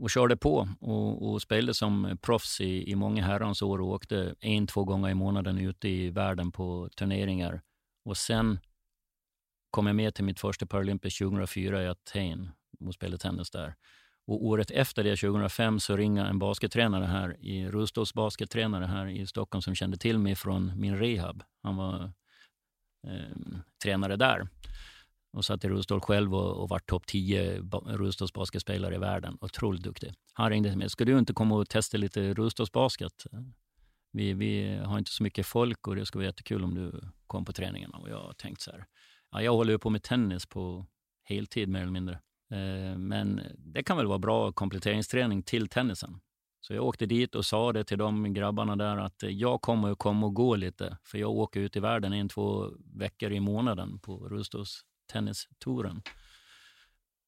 och körde på och, och spelade som proffs i, i många herrans år och åkte en, två gånger i månaden ute i världen på turneringar. Och sen kom jag med till mitt första Paralympics 2004 i Aten och spelade tennis där. Och året efter det, 2005, så ringde en baskettränare här, i rullstolsbaskettränare här i Stockholm som kände till mig från min rehab. Han var eh, tränare där och satt i rullstol själv och, och var topp 10 rullstolsbasketspelare i världen. Otroligt duktig. Han ringde till mig. Ska du inte komma och testa lite rullstolsbasket? Vi, vi har inte så mycket folk och det skulle vara jättekul om du kom på träningarna. Och jag tänkte så här, ja, jag håller ju på med tennis på heltid mer eller mindre. Eh, men det kan väl vara bra kompletteringsträning till tennisen. Så jag åkte dit och sa det till de grabbarna där att eh, jag kommer att komma och gå lite. För jag åker ut i världen en, två veckor i månaden på rullstols tennistouren.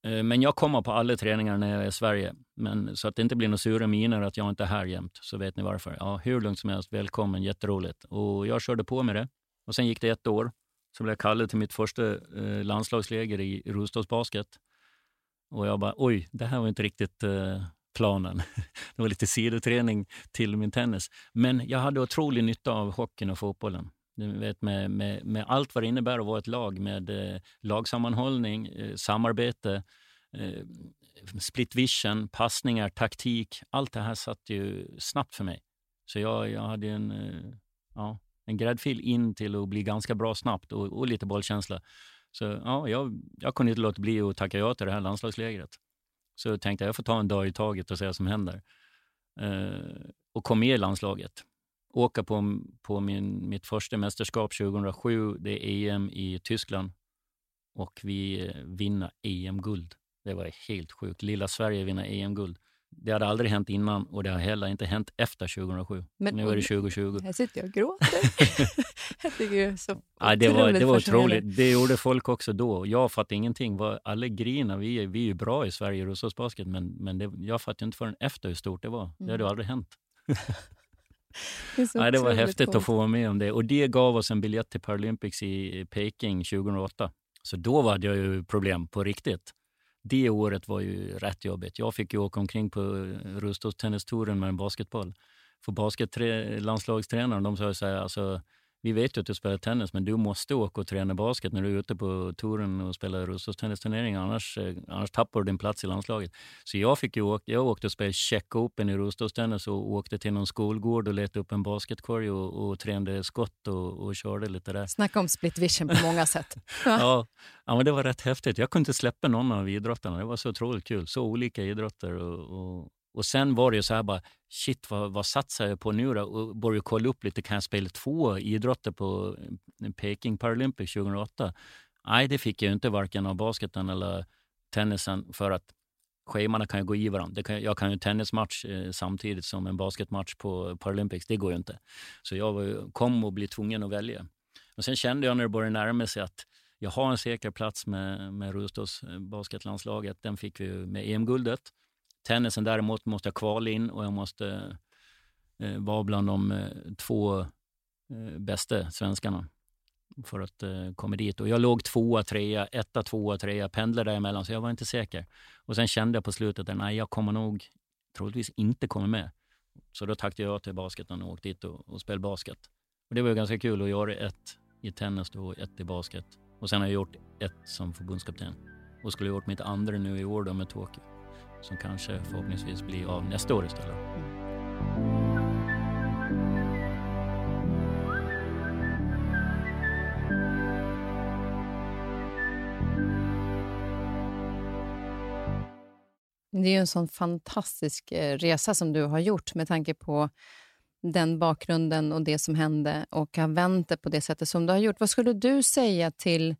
Eh, men jag kommer på alla träningar när jag är i Sverige. Men, så att det inte blir några sura miner att jag inte är här jämt, så vet ni varför. Ja, hur lugnt som helst, välkommen, jätteroligt. Och jag körde på med det. Och sen gick det ett år. Så blev jag kallad till mitt första eh, landslagsläger i rullstolsbasket. Och jag bara, oj, det här var inte riktigt eh, planen. Det var lite sidoträning till min tennis. Men jag hade otrolig nytta av hockeyn och fotbollen. Du vet, med, med, med allt vad det innebär att vara ett lag med eh, lagsammanhållning, eh, samarbete, eh, split vision, passningar, taktik. Allt det här satt ju snabbt för mig. Så jag, jag hade en, eh, ja, en gräddfil in till att bli ganska bra snabbt och, och lite bollkänsla. Så ja, jag, jag kunde inte låta bli att tacka ja till det här landslagslägret. Så jag tänkte jag får ta en dag i taget och se vad som händer. Eh, och kom med i landslaget. Åka på, på min, mitt första mästerskap 2007, det är EM i Tyskland. Och vi eh, vinner EM-guld. Det var helt sjukt. Lilla Sverige vinner EM-guld. Det hade aldrig hänt innan och det har heller inte hänt efter 2007. Men, nu är det 2020. Här sitter jag och gråter. jag tycker det är så ja, det var, det var otroligt. Det gjorde folk också då. Jag fattade ingenting. Alla grina, vi är, vi är ju bra i Sverige i rullstolsbasket men, men det, jag fattade inte förrän efter hur stort det var. Det hade mm. aldrig hänt. det, Nej, det var häftigt coolt. att få vara med om det. Och det gav oss en biljett till Paralympics i Peking 2008. Så då hade jag ju problem på riktigt det året var ju rätt jobbigt. Jag fick ju åka omkring på rullstolstennistouren med en basketboll. För basketlandslagstränaren de sa så här, alltså, vi vet ju att du spelar tennis, men du måste åka och träna basket när du är ute på touren och spelar rullstolstennisturnering, annars, eh, annars tappar du din plats i landslaget. Så jag, fick ju åka, jag åkte och spelade check open i rullstolstennis och åkte till någon skolgård och letade upp en basketkorg och, och tränade skott och, och körde lite där. Snacka om split vision på många sätt. ja, ja, men det var rätt häftigt. Jag kunde inte släppa någon av idrotterna. Det var så otroligt kul. Så olika idrotter och, och och sen var det ju så här bara, shit vad, vad satsar jag på nu då? Och började kolla upp lite, kan jag spela två idrotter på eh, Peking Paralympics 2008? Nej, det fick jag inte, varken av basketen eller tennisen, för att schemana kan ju gå i varandra. Kan, jag kan ju tennismatch eh, samtidigt som en basketmatch på Paralympics, det går ju inte. Så jag var, kom och blev tvungen att välja. Och sen kände jag när det började närma sig att jag har en säker plats med, med rullstolsbasketlandslaget. Eh, Den fick vi med EM-guldet. Tennisen däremot måste jag kvala in och jag måste eh, vara bland de eh, två eh, bästa svenskarna för att eh, komma dit. Och jag låg tvåa, trea, etta, tvåa, trea, pendlade däremellan, så jag var inte säker. Och sen kände jag på slutet att nej, jag kommer nog troligtvis inte komma med. Så då tackade jag till basketen och åkte dit och, och spelade basket. Och det var ganska kul att göra ett i tennis och ett i basket. Och sen har jag gjort ett som förbundskapten. Och skulle ha gjort mitt andra nu i år då med Tokyo som kanske förhoppningsvis blir av nästa år istället. Det är ju en sån fantastisk eh, resa som du har gjort med tanke på den bakgrunden och det som hände och har vänt det på det sättet som du har gjort. Vad skulle du säga till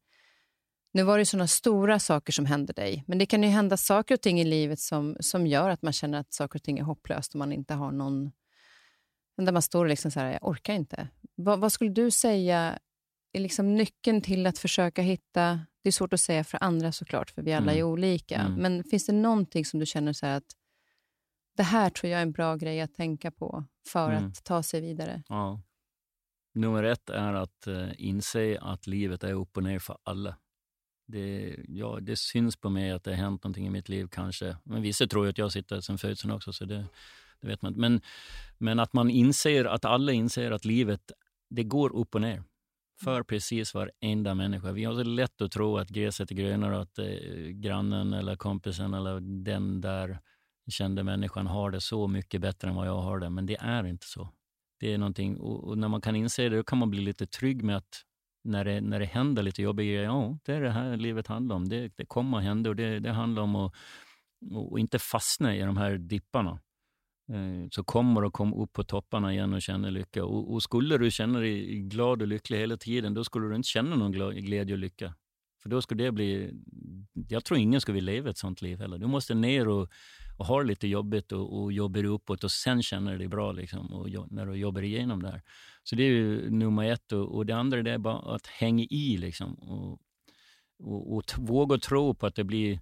nu var det sådana stora saker som hände dig, men det kan ju hända saker och ting i livet som, som gör att man känner att saker och ting är hopplöst och man inte har någon... Där man står och liksom så här, jag orkar inte. Vad, vad skulle du säga är liksom nyckeln till att försöka hitta... Det är svårt att säga för andra såklart, för vi alla mm. är olika. Mm. Men finns det någonting som du känner så att det här tror jag är en bra grej att tänka på för mm. att ta sig vidare? Ja. Nummer ett är att uh, inse att livet är upp och ner för alla. Det, ja, det syns på mig att det har hänt någonting i mitt liv kanske. Men vissa tror ju att jag sitter sen födseln också, så det, det vet man Men, men att man inser, att alla inser att livet, det går upp och ner för precis varenda människa. Vi har så lätt att tro att gräset är grönare och att eh, grannen eller kompisen eller den där kände människan har det så mycket bättre än vad jag har det. Men det är inte så. Det är någonting, och, och när man kan inse det, då kan man bli lite trygg med att när det, när det händer lite jobbiga grejer, ja, det är det här livet handlar om. Det, det kommer att hända och det, det handlar om att och inte fastna i de här dipparna. Eh, så kommer du komma upp på topparna igen och känna lycka. Och, och, skulle du känna dig glad och lycklig hela tiden, då skulle du inte känna någon glädje och lycka. För då skulle det bli... Jag tror ingen skulle vilja leva ett sånt liv heller. Du måste ner och, och ha det lite jobbigt och, och jobba uppåt och sen känner du dig bra liksom, och, när du jobbar igenom det här. Så det är ju nummer ett. Och, och det andra det är bara att hänga i liksom, och, och, och våga tro på att det blir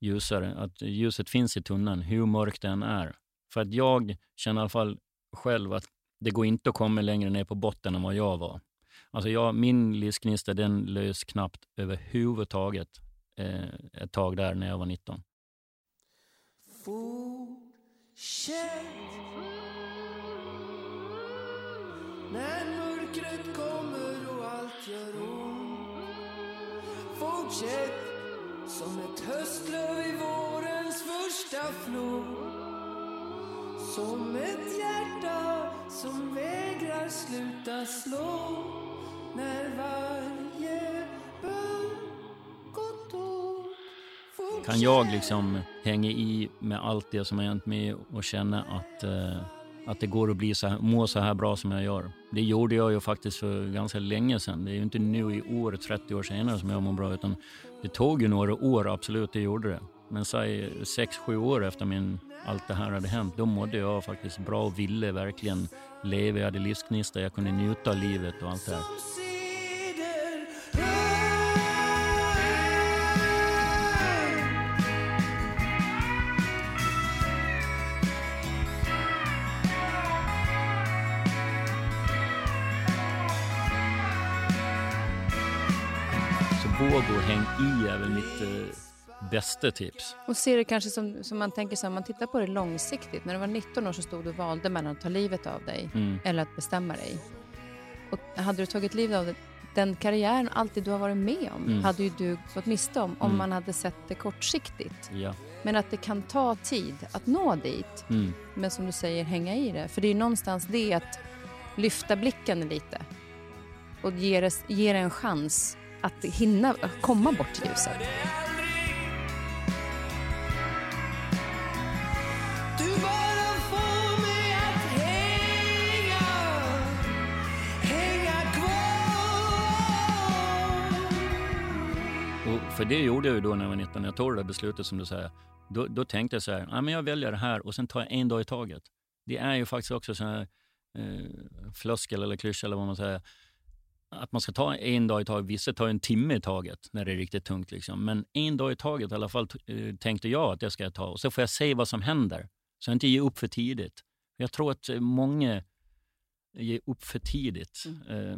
ljusare. Att ljuset finns i tunneln, hur mörkt den är. För att jag känner i alla fall själv att det går inte att komma längre ner på botten än vad jag var. Alltså jag, min livsgnista den lös knappt överhuvudtaget eh, ett tag där när jag var 19. Food när mörkret kommer och allt gör ont. Fortsätt som ett höstlöv i vårens första flod. Som ett hjärta som vägrar sluta slå. När varje bön gått åt Kan jag liksom hänga i med allt det som har hänt mig och känna att, eh, att det går att bli så här, må så här bra som jag gör. Det gjorde jag ju faktiskt för ganska länge sedan. Det är ju inte nu i år, 30 år senare, som jag mår bra. Utan det tog ju några år, absolut, det gjorde det. Men säg 6-7 år efter min, allt det här hade hänt, då mådde jag faktiskt bra och ville verkligen leva. Jag hade livsgnista, jag kunde njuta av livet och allt det här. I är väl mitt eh, bästa tips. Och ser det kanske som, som man tänker så om man tittar på det långsiktigt. När du var 19 år så stod du och valde mellan att ta livet av dig Mm. eller att bestämma dig. Och hade du tagit livet av dig, den karriären, allt det du har varit med om, Mm. hade ju du gått miste om om Mm. man hade sett det kortsiktigt. Ja. Men att det kan ta tid att nå dit. Mm. Men som du säger, hänga i det. För det är ju någonstans det att lyfta blicken lite och ge det, ge det en chans att hinna komma bort till ljuset. Och för det gjorde jag ju då när jag var 19, när jag tog det där beslutet som du säger. Då, då tänkte jag så här, men jag väljer det här och sen tar jag en dag i taget. Det är ju faktiskt också så här eh, floskel eller klyscha eller vad man säger. Att man ska ta en dag i taget. Vissa tar en timme i taget när det är riktigt tungt. Liksom. Men en dag i taget i alla fall eh, tänkte jag att det ska jag ta. Och så får jag se vad som händer. Så jag inte ger upp för tidigt. Jag tror att eh, många ger upp för tidigt. Eh,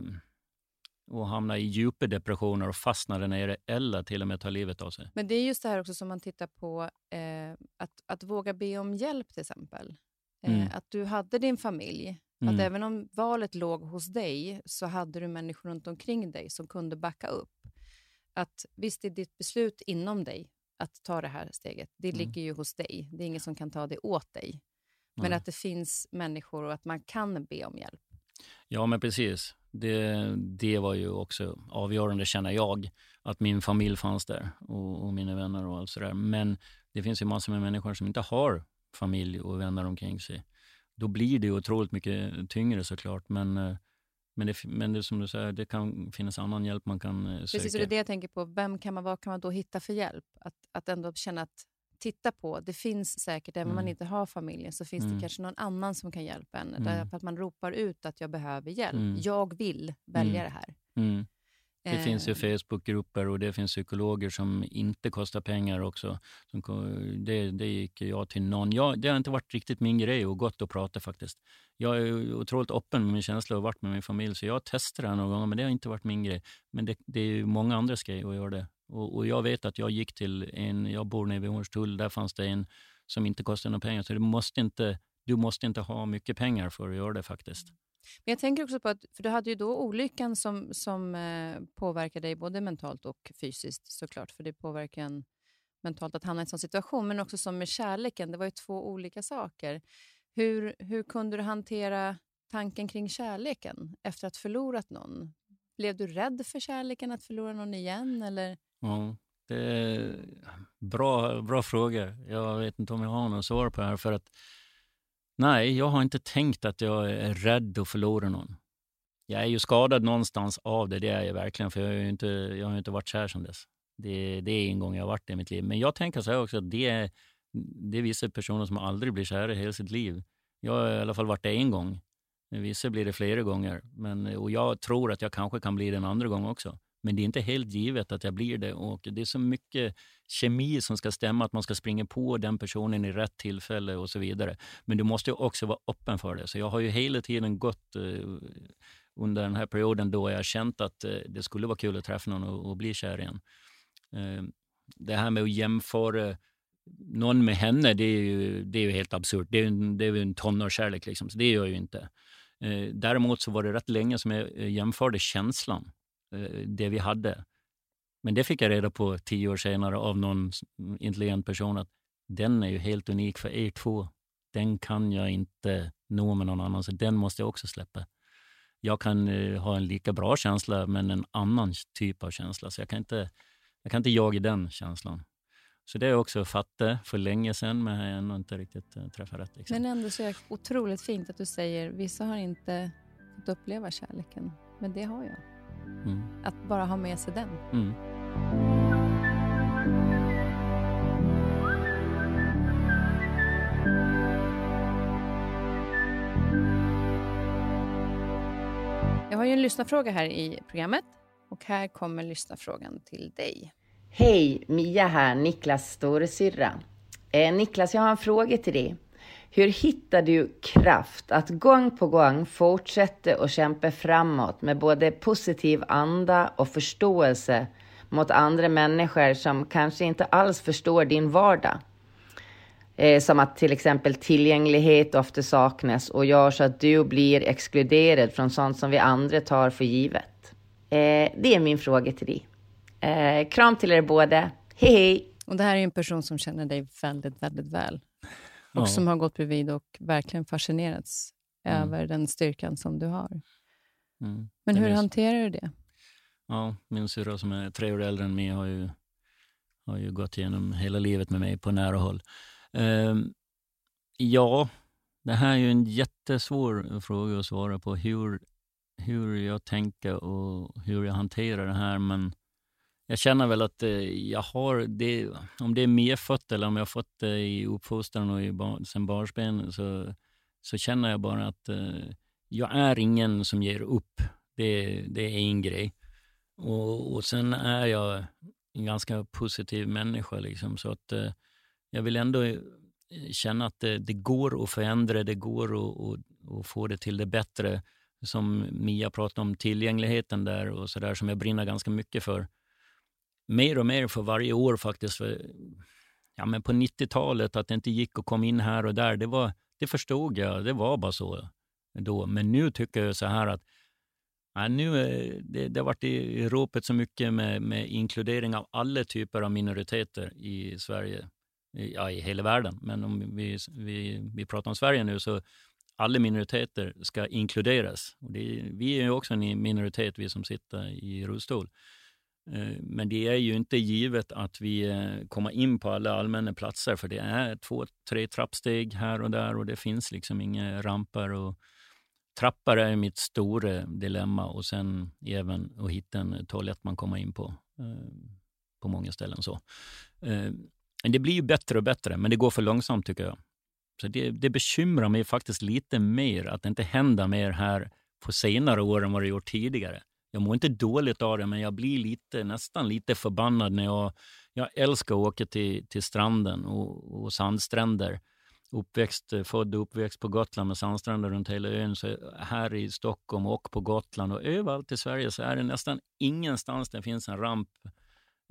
och hamnar i djupa depressioner och fastnar där nere eller till och med tar livet av sig. Men det är just det här också som man tittar på, eh, att, att våga be om hjälp till exempel. Eh, Mm. Att du hade din familj, Mm. att även om valet låg hos dig så hade du människor runt omkring dig som kunde backa upp. Att visst, det är ditt beslut inom dig att ta det här steget. Det Mm. ligger ju hos dig. Det är ingen som kan ta det åt dig. Men Nej. att det finns människor och att man kan be om hjälp. Ja, men precis. Det, det var ju också avgörande, känner jag, att min familj fanns där och, och mina vänner och allt sådär. Men det finns ju massor med människor som inte har familj och vänner omkring sig. Då blir det otroligt mycket tyngre såklart. Men, eh, men, det, men det som du säger, det kan finnas annan hjälp man kan eh, söka. Precis, och det är det jag tänker på. Vem kan man, vad kan man då hitta för hjälp? Att, att ändå känna att titta på, det finns säkert, även om man Mm. inte har familjen, så finns Mm. det kanske någon annan som kan hjälpa en. Mm. Därför att man ropar ut att jag behöver hjälp. Mm. Jag vill välja Mm. det här. Det finns ju Facebookgrupper och det finns psykologer som inte kostar pengar också. Det, det gick jag till någon. Jag, det har inte varit riktigt min grej och gott att prata faktiskt. Jag är otroligt öppen med min känsla och varit med min familj så jag har testat det några gånger men det har inte varit min grej. Men det, det är ju många andras grej att göra det. Och, och jag vet att jag gick till en, jag bor nere vid Hornstull, där fanns det en som inte kostade några pengar. Så du måste inte, du måste inte ha mycket pengar för att göra det faktiskt. Men jag tänker också på att, för du hade ju då olyckan som, som eh, dig både mentalt och fysiskt såklart, för det påverkar en mentalt att hamna i en sån situation, men också som med kärleken, det var ju två olika saker. Hur, hur kunde du hantera tanken kring kärleken efter att ha förlorat någon? Blev du rädd för kärleken, att förlora någon igen? Eller? Ja, det är bra, bra frågor. Jag vet inte om jag har något svar på det här. För att, nej, jag har inte tänkt att jag är rädd att förlora någon. Jag är ju skadad någonstans av det, det är jag verkligen. För jag har ju inte, jag har inte varit kär sedan dess. Det, det är en gång jag har varit det i mitt liv. Men jag tänker så här också, att det är, det är vissa personer som aldrig blir kära i hela sitt liv. Jag har i alla fall varit det en gång. Vissa blir det flera gånger. Men, och jag tror att jag kanske kan bli det en andra gång också. Men det är inte helt givet att jag blir det. Och det är så mycket kemi som ska stämma, att man ska springa på den personen i rätt tillfälle och så vidare. Men du måste ju också vara öppen för det. Så jag har ju hela tiden gått eh, under den här perioden då jag känt att eh, det skulle vara kul att träffa någon och, och bli kär igen. Eh, det här med att jämföra någon med henne, det är ju, det är ju helt absurt. Det är ju en, det är en tonårskärlek, liksom, så det gör jag ju inte. Eh, däremot så var det rätt länge som jag eh, jämförde känslan, eh, Eh, det vi hade. Men det fick jag reda på tio år senare av någon intelligent person att den är ju helt unik för er två. Den kan jag inte nå med någon annan, så den måste jag också släppa. Jag kan eh, ha en lika bra känsla, men en annan typ av känsla. Så jag kan inte, jag kan inte jaga den känslan. Så det är också fattat för länge sedan, men jag har ännu inte riktigt eh, träffat rätt. Liksom. Men ändå så är det otroligt fint att du säger vissa har inte fått uppleva kärleken, men det har jag. Mm. Att bara ha med sig den. Mm. Jag har ju en lyssnarfråga här i programmet och här kommer lyssnarfrågan till dig. Hej, Mia här, Niklas storasyrra. Eh, Niklas, jag har en fråga till dig. Hur hittar du kraft att gång på gång fortsätta och kämpa framåt med både positiv anda och förståelse mot andra människor som kanske inte alls förstår din vardag? Eh, som att till exempel tillgänglighet ofta saknas och gör så att du blir exkluderad från sånt som vi andra tar för givet. Eh, det är min fråga till dig. Eh, kram till er båda. Hej hej! Och det här är ju en person som känner dig väldigt, väldigt väl. Och Ja. som har gått bredvid och verkligen fascinerats Mm. över den styrkan som du har. Mm. Men hur hanterar du det? Ja, min syrra som är tre år äldre än mig har ju, har ju gått igenom hela livet med mig på nära håll. Ehm, ja, det här är ju en jättesvår fråga att svara på. Hur, hur jag tänker och hur jag hanterar det här. Men jag känner väl att eh, jag har det, om det är medfött eller om jag har fått det eh, i uppfostran och i bar, sen barnsben så, så känner jag bara att eh, jag är ingen som ger upp. Det, det är en grej. Och, och sen är jag en ganska positiv människa. Liksom, så att eh, jag vill ändå eh, känna att det, det går att förändra, det går att, att, att få det till det bättre. Som Mia pratade om, tillgängligheten där och så där som jag brinner ganska mycket för. Mer och mer för varje år faktiskt. För, ja, men på 90-talet, att det inte gick att komma in här och där, det, var, det förstod jag. Det var bara så då. Men nu tycker jag så här att Ja, nu, är det, det har varit i ropet så mycket med, med inkludering av alla typer av minoriteter i Sverige, i, ja, i hela världen. Men om vi, vi, vi pratar om Sverige nu så alla minoriteter ska inkluderas. Och det, vi är ju också en minoritet, vi som sitter i rullstol. Eh, men det är ju inte givet att vi eh, kommer in på alla allmänna platser för det är två, tre trappsteg här och där och det finns liksom inga ramper. Och, Trappar är mitt stora dilemma och sen även att hitta en toalett man kommer in på eh, på många ställen. så. Det blir ju bättre och bättre, men det går för långsamt tycker jag. Så det, det bekymrar mig faktiskt lite mer att det inte händer mer här på senare år än vad det gjort tidigare. Jag mår inte dåligt av det, men jag blir lite, nästan lite förbannad när jag... Jag älskar att åka till, till stranden och, och sandstränder uppväxt, född och uppväxt på Gotland med sandstränder runt hela ön. Så här i Stockholm och på Gotland och överallt i Sverige så är det nästan ingenstans det finns en ramp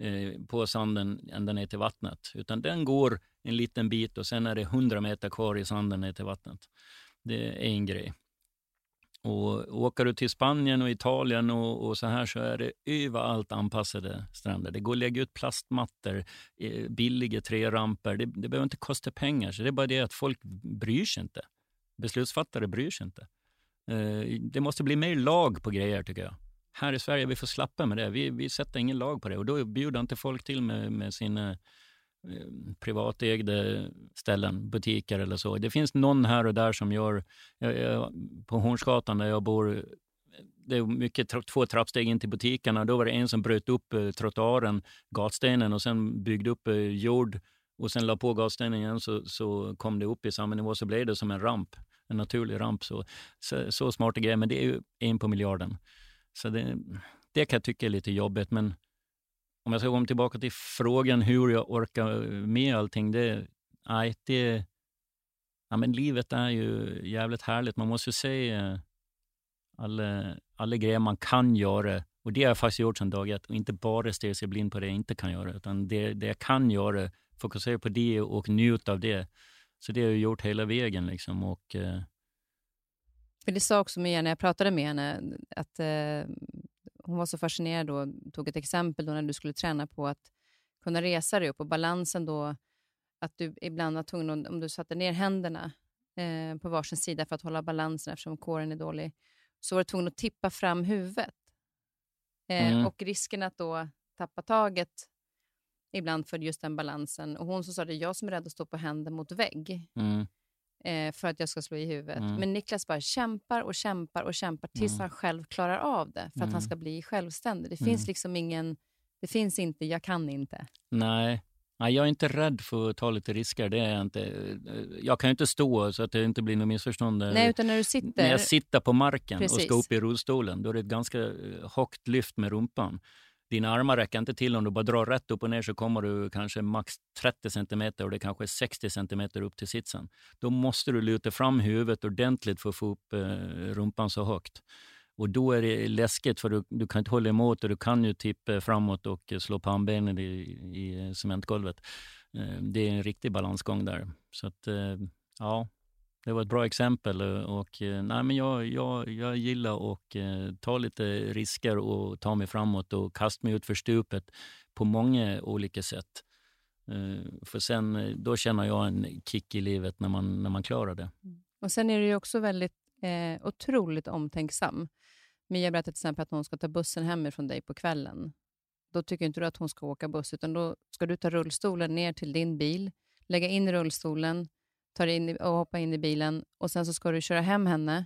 eh, på sanden ända ner till vattnet. Utan den går en liten bit och sen är det 100 meter kvar i sanden ner till vattnet. Det är en grej. Och åker du till Spanien och Italien och, och så här så är det överallt anpassade stränder. Det går att lägga ut plastmattor, eh, billiga träramper. Det, det behöver inte kosta pengar. Så det är bara det att folk bryr sig inte. Beslutsfattare bryr sig inte. Eh, det måste bli mer lag på grejer tycker jag. Här i Sverige vi får slappa med det. Vi, vi sätter ingen lag på det och då bjuder inte folk till med, med sina Eh, privatägda ställen, butiker eller så. Det finns någon här och där som gör, jag, jag, på Hornsgatan där jag bor, det är mycket tra- två trappsteg in till butikerna. Då var det en som bröt upp eh, trottoaren, gatstenen och sen byggde upp eh, jord och sen la på gatstenen igen så, så kom det upp i samma nivå så blev det som en ramp, en naturlig ramp. Så, så, så smarta grejer, men det är ju en på miljarden. Så det, det kan jag tycka är lite jobbigt, men om jag ska gå tillbaka till frågan hur jag orkar med allting, det, nej, det, ja, men livet är ju jävligt härligt. Man måste se eh, alla, alla grejer man kan göra. Och det har jag faktiskt gjort sedan dag ett. Och inte bara stirra sig blind på det jag inte kan göra. Utan det, det jag kan göra fokusera på det och njuta av det. Så det har jag gjort hela vägen. Liksom. Och, eh, För det sa också Mia när jag pratade med henne, att eh, hon var så fascinerad och tog ett exempel då när du skulle träna på att kunna resa dig upp och balansen då, att du ibland var tvungen, om- du satte ner händerna eh, på varsin sida för att hålla balansen eftersom kåren är dålig, så var du tvungen att tippa fram huvudet. Eh, Mm. Och risken att då tappa taget ibland för just den balansen. Och hon så sa det, jag som är rädd att stå på händer mot vägg mm, för att jag ska slå i huvudet. Mm. Men Niklas bara kämpar och kämpar och kämpar tills Mm. han själv klarar av det för att han Mm. ska bli självständig. Det Mm. finns liksom ingen, det finns inte, jag kan inte. nej. nej, jag är inte rädd för att ta lite risker. Det är jag, inte. jag kan ju inte stå så att det inte blir något missförstånd. Nej, utan när du sitter, När jag sitter på marken och Precis. ska upp i rullstolen, då är det ett ganska eh, högt lyft med rumpan. Dina armar räcker inte till. Om du bara drar rätt upp och ner så kommer du kanske max 30 centimeter och det kanske är 60 centimeter upp till sitsen. Då måste du luta fram huvudet ordentligt för att få upp eh, rumpan så högt. Och då är det läskigt för du, du kan inte hålla emot och du kan ju tippa framåt och slå pannbenet i, i eh, cementgolvet. Eh, det är en riktig balansgång där. Så att, eh, ja, det var ett bra exempel. Eh, och, eh, nej, men jag, jag, jag gillar att eh, ta lite risker och ta mig framåt och kasta mig ut för stupet på många olika sätt. Eh, för sen, eh, då känner jag en kick i livet när man, när man klarar det. Mm. och sen är du ju också väldigt eh, otroligt omtänksam. Mia berättade till exempel att hon ska ta bussen hemifrån dig på kvällen. Då tycker inte du att hon ska åka buss, utan då ska du ta rullstolen ner till din bil, lägga in rullstolen, ta dig in och hoppa in i bilen och sen så ska du köra hem henne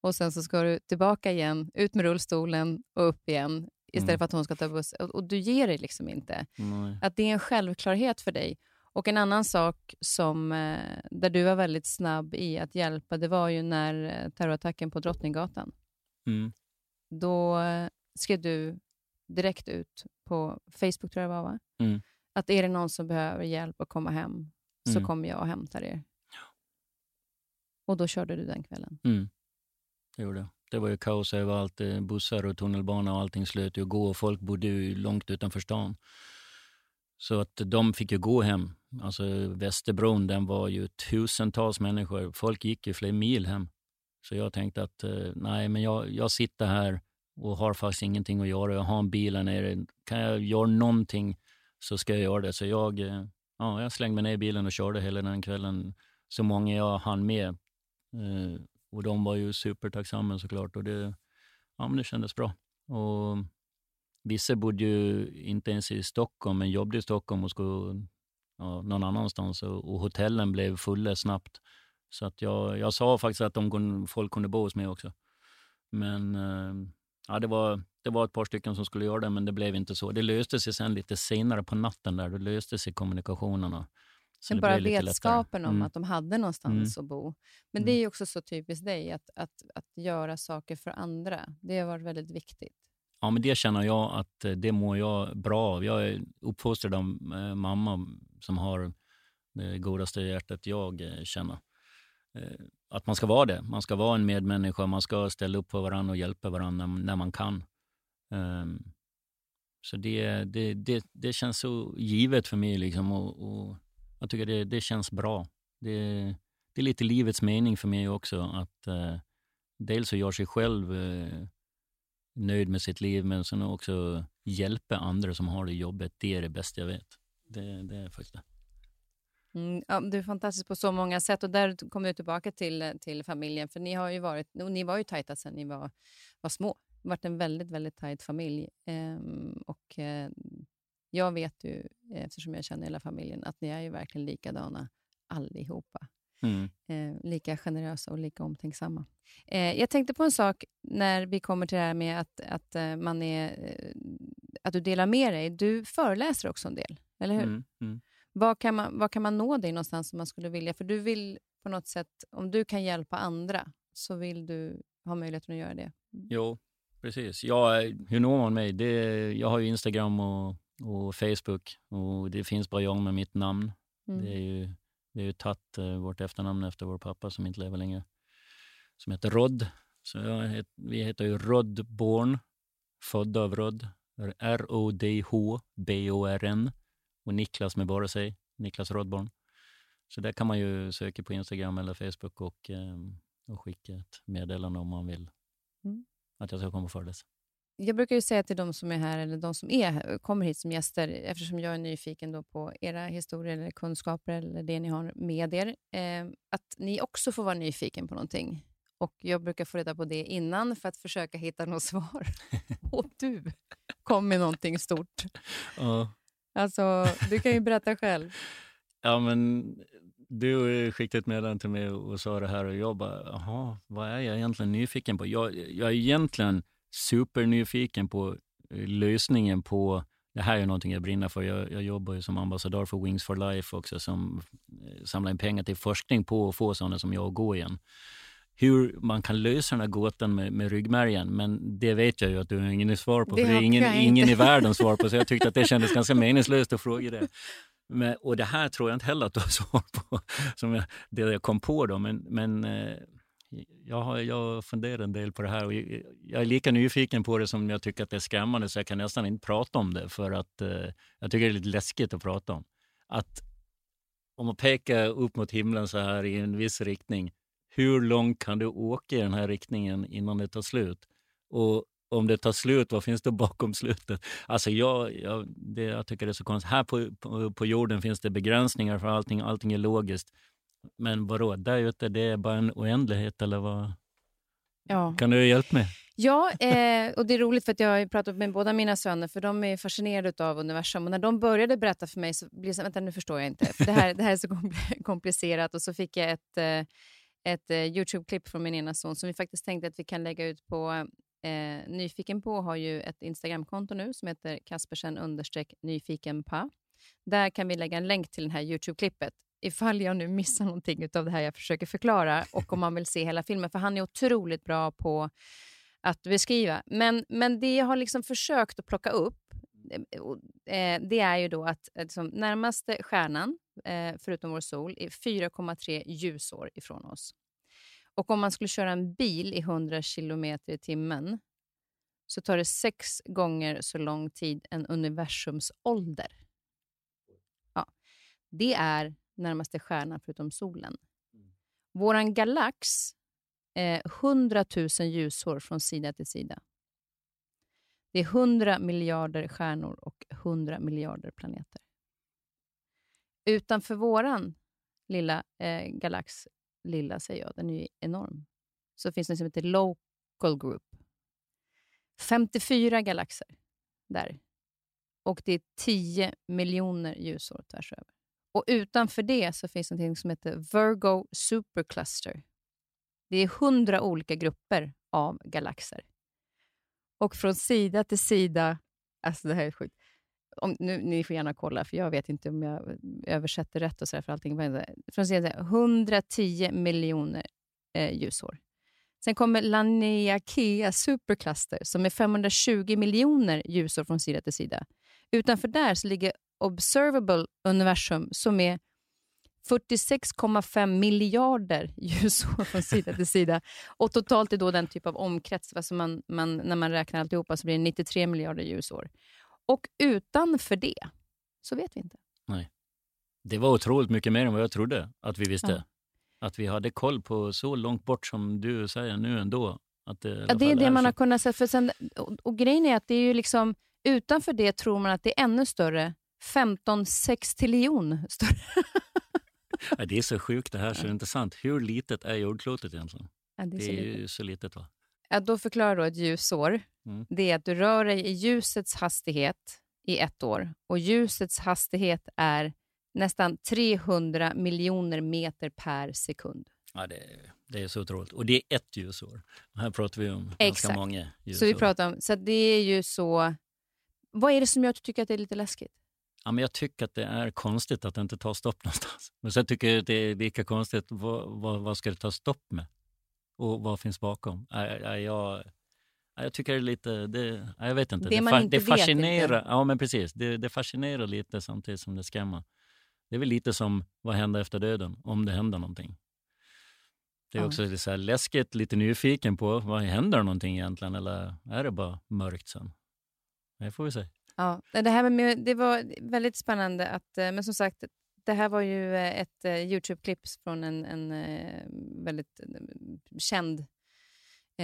och sen så ska du tillbaka igen, ut med rullstolen och upp igen istället Mm. för att hon ska ta buss. Och, och du ger dig liksom inte. Nej. Att det är en självklarhet för dig. Och en annan sak som, eh, där du var väldigt snabb i att hjälpa, det var ju när eh, terrorattacken på Drottninggatan. Mm. Då eh, skrev du direkt ut på Facebook, tror jag det var, va? Mm. att är det någon som behöver hjälp att komma hem, så Mm. kommer jag och hämtar er. Och då körde du den kvällen. Mm. Det gjorde jag. Det var ju kaos överallt. Eh, bussar och tunnelbana och allting slöt ju att gå och folk bodde ju långt utanför stan. Så att de fick ju gå hem. Alltså Västerbron, den var ju tusentals människor. Folk gick ju flera mil hem. Så jag tänkte att eh, nej, men jag, jag sitter här och har faktiskt ingenting att göra. Jag har en bil här nere. Kan jag göra någonting så ska jag göra det. Så jag, eh, ja, jag slängde mig ner i bilen och körde hela den kvällen så många jag hann med. Eh, och de var ju supertacksamma såklart. Och det, ja, men det kändes bra. Och vissa bodde ju inte ens i Stockholm, men jobbade i Stockholm och skulle ja, någon annanstans. Och, och hotellen blev fulla snabbt. Så att jag, jag sa faktiskt att de, folk kunde bo hos mig också. Men eh, ja, det, var, det var ett par stycken som skulle göra det, men det blev inte så. Det löste sig sen lite senare på natten. där. Då löste sig kommunikationerna. Men bara vetskapen om Mm. att de hade någonstans att bo. Men det är ju också så typiskt dig, att, att, att göra saker för andra. Det har varit väldigt viktigt. Ja, men det känner jag att eh, det mår jag bra av. Jag är uppfostrad av eh, mamma som har det godaste hjärtat jag eh, känner. Att man ska vara det. Man ska vara en medmänniska. Man ska ställa upp för varandra och hjälpa varandra när, när man kan. Ehm, Så det, det, det, det känns så givet för mig. Liksom, och, och jag tycker det, det känns bra. Det, det är lite livets mening för mig också. Att eh, dels att göra sig själv eh, nöjd med sitt liv, men sen också hjälpa andra som har det jobbet. Det är det bästa jag vet. Det, det är faktiskt det. Mm, ja, du är fantastisk på så många sätt och där kommer du tillbaka till, till familjen. För ni har ju varit, ni var ju tajta sedan ni var, var små. Det har varit en väldigt, väldigt tajt familj. Ehm, och eh, jag vet ju, eftersom jag känner hela familjen, att ni är ju verkligen likadana allihopa. Mm. Eh, lika generösa och lika omtänksamma. Eh, jag tänkte på en sak när vi kommer till det här med att, att, eh, man är, eh, att du delar med dig. Du föreläser också en del, eller hur? Mm. Mm. Var kan, man, var kan man nå dig någonstans om man skulle vilja? För du vill på något sätt, om du kan hjälpa andra, så vill du ha möjligheten att göra det. Jo, precis. Ja, hur når man mig? Det, jag har ju Instagram och, och Facebook och det finns bara jag med mitt namn. Mm. Det är ju, vi har ju tagit eh, vårt efternamn efter vår pappa som inte lever längre, som heter Rod. Så jag het, vi heter ju Rod Born, född av Rod, R-O-D-H-B-O-R-N och Niklas med bara sig, Niklas Rodborn. Så där kan man ju söka på Instagram eller Facebook och, eh, och skicka ett meddelande om man vill Mm. att jag ska komma och föreläsa. Jag brukar ju säga till de som är här, eller de som är, kommer hit som gäster, eftersom jag är nyfiken då på era historier eller kunskaper eller det ni har med er, eh, att ni också får vara nyfiken på någonting. Och Jag brukar få reda på det innan för att försöka hitta något svar. Och du kom med någonting stort. Ja. Alltså, du kan ju berätta själv. Ja, men du skickade ett meddelande till mig och sa det här och jag bara, jaha, vad är jag egentligen nyfiken på? Jag, jag är egentligen supernyfiken på eh, lösningen på, det här är någonting jag brinner för. Jag, jag jobbar ju som ambassadör för Wings for Life också som eh, samlar in pengar till forskning på att få sådana som jag att gå igen. Hur man kan lösa den här gåtan med, med ryggmärgen, men det vet jag ju att du har ingen svar på. Det för det är ingen, ingen i världen svar på, så jag tyckte att det kändes ganska meningslöst att fråga det. Men, och det här tror jag inte heller att du har svar på, som jag, det jag kom på då. Men, men eh, jag, har, jag funderar en del på det här och jag, är lika nyfiken på det som jag tycker att det är skrämmande så jag kan nästan inte prata om det för att eh, jag tycker det är lite läskigt att prata om. Att om man pekar upp mot himlen så här i en viss riktning, hur långt kan du åka i den här riktningen innan det tar slut? Och om det tar slut, vad finns det bakom slutet? Alltså jag, jag, det, jag tycker det är så konstigt. Här på, på, på jorden finns det begränsningar för allting, allting är logiskt. Men vadå, där ute, det är bara en oändlighet eller vad? Ja. Kan du hjälpa mig? Ja, eh, och det är roligt för att jag har pratat med båda mina söner för de är fascinerade av universum. Och när de började berätta för mig så blev det så vänta nu förstår jag inte. För det här, det här är så kompl- komplicerat. Och så fick jag ett, eh, ett eh, YouTube-klipp från min ena son som vi faktiskt tänkte att vi kan lägga ut på eh, Nyfiken på har ju ett Instagramkonto nu som heter Kaspersen nyfikenpa. Där kan vi lägga en länk till det här YouTube-klippet ifall jag nu missar någonting av det här jag försöker förklara och om man vill se hela filmen. För han är otroligt bra på att beskriva. Men, men det jag har liksom försökt att plocka upp eh, eh det är ju då att liksom, närmaste stjärnan, eh, förutom vår sol, är 4,3 ljusår ifrån oss. Och om man skulle köra en bil i 100 kilometer i timmen så tar det sex gånger så lång tid än universums ålder. Ja, det är närmaste stjärnan förutom solen. Våran galax eh, 100 000 ljusår från sida till sida. Det är 100 miljarder stjärnor och 100 miljarder planeter. Utanför våran lilla eh, galax, lilla säger jag, den är ju enorm, så finns det något som heter Local Group. 54 galaxer där. Och det är 10 miljoner ljusår tvärs över. Och utanför det så finns något som heter Virgo Supercluster. Det är 100 olika grupper av galaxer. Och från sida till sida, alltså det här är sjukt. Om, nu, ni får gärna kolla, för jag vet inte om jag översätter rätt och så där för allting. Eh, från sida till sida, 110 miljoner eh, ljusår. Sen kommer Laniakea Supercluster som är 520 miljoner ljusår från sida till sida. Utanför där så ligger Observable Universum som är 46,5 miljarder ljusår från sida till sida. Och totalt är då den typ av omkrets, alltså man, man, när man räknar alltihopa så blir det 93 miljarder ljusår. Och utanför det så vet vi inte. Det var otroligt mycket mer än vad jag trodde att vi visste. Ja. Att vi hade koll på så långt bort som du säger nu ändå. Att det, Ja, det är det man har kunnat se. För sen, och, och grejen är att det är ju liksom, utanför det tror man att det är ännu större. 15 sextiljon större. Ja, det är så sjukt det här så det är inte sant. Hur litet är jordklotet egentligen? Ja, det är Det så är litet. ju så litet va? Ja, då förklarar då ett ljusår. Mm. Det är att du rör dig i ljusets hastighet i ett år. Och ljusets hastighet är nästan 300 miljoner meter per sekund. Ja, det, det är så otroligt. Och det är ett ljusår. Här pratar vi om ganska Exakt. många ljusår. Så vi pratar om, så att det är ju så... Vad är det som gör att du tycker att det är lite läskigt? Ja, men jag tycker att det är konstigt att det inte tar stopp någonstans. Men sen tycker jag att det är lika konstigt, vad, vad, vad ska det ta stopp med? Och vad finns bakom? Ja, ja, jag, ja, jag tycker det är lite, det, ja, jag vet inte. Det man fa- inte det fascinerar, inte. Ja, men precis. Det, det fascinerar lite samtidigt som det skrämmer. Det är väl lite som vad händer efter döden, om det händer någonting. Det är Ja. också lite så läskigt, lite nyfiken på, vad händer någonting egentligen? Eller är det bara mörkt sen? Det får vi se. Ja, det här med, det var väldigt spännande. att, eh, Men som sagt, det här var ju eh, ett eh, Youtube-klipp från en, en väldigt känd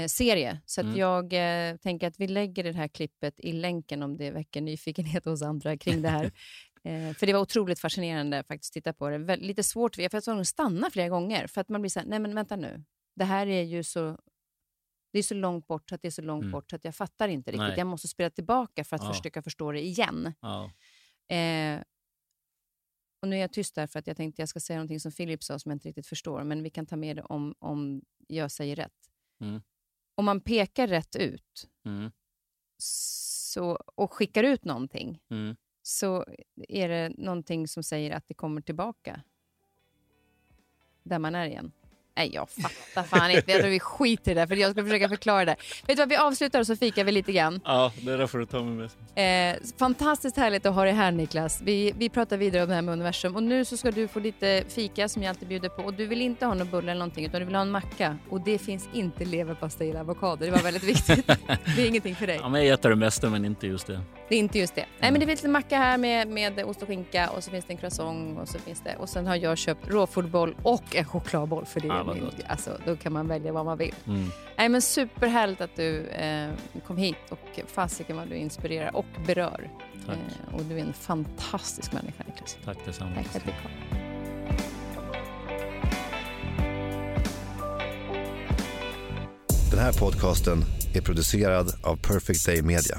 serie. Så Mm. jag eh, tänker att vi lägger det här klippet i länken om det väcker nyfikenhet hos andra kring det här. eh, för det var otroligt fascinerande faktiskt att titta på det. Lite svårt, för jag var tvungen att stanna flera gånger för att man blir så här, nej men vänta nu. Det här är ju så, det är så långt bort så att det är så långt Mm. bort så att jag fattar inte riktigt. Nej. Jag måste spela tillbaka för att Ja. försöka förstå det igen. Ja. Eh, och nu är jag tyst där för att jag tänkte jag ska säga någonting som Philip sa som jag inte riktigt förstår, men vi kan ta med det om, om jag säger rätt. Mm. Om man pekar rätt ut Mm. så, och skickar ut någonting Mm. så är det någonting som säger att det kommer tillbaka där man är igen. Nej, jag fattar fan inte. Jag tror vi skiter i det, för jag ska försöka förklara det. Vet du vad, vi avslutar och så fikar vi lite grann. ja, det där får du ta med mig. Eh, fantastiskt härligt att ha dig här Niklas. Vi, vi pratar vidare om det här med universum och nu så ska du få lite fika som jag alltid bjuder på och du vill inte ha någon bulle eller någonting utan du vill ha en macka och det finns inte leverpastej eller avokado. Det var väldigt viktigt. det är ingenting för dig. Ja, men jag äter det mesta, men inte just det. Det är inte just det. Nej men det finns en macka här med, med ost och skinka och så finns det en croissant och så finns det och sen har jag köpt råfodboll och en chokladboll för det är Ja, vad min, gott. alltså då kan man välja vad man vill. Mm. Nej men superhärligt att du eh, kom hit och fasiken vad du inspirerar och berör. Tack. Eh, och du är en fantastisk människa Niklas. Tack detsamma. Tack för att du kom. Den här podcasten är producerad av Perfect Day Media.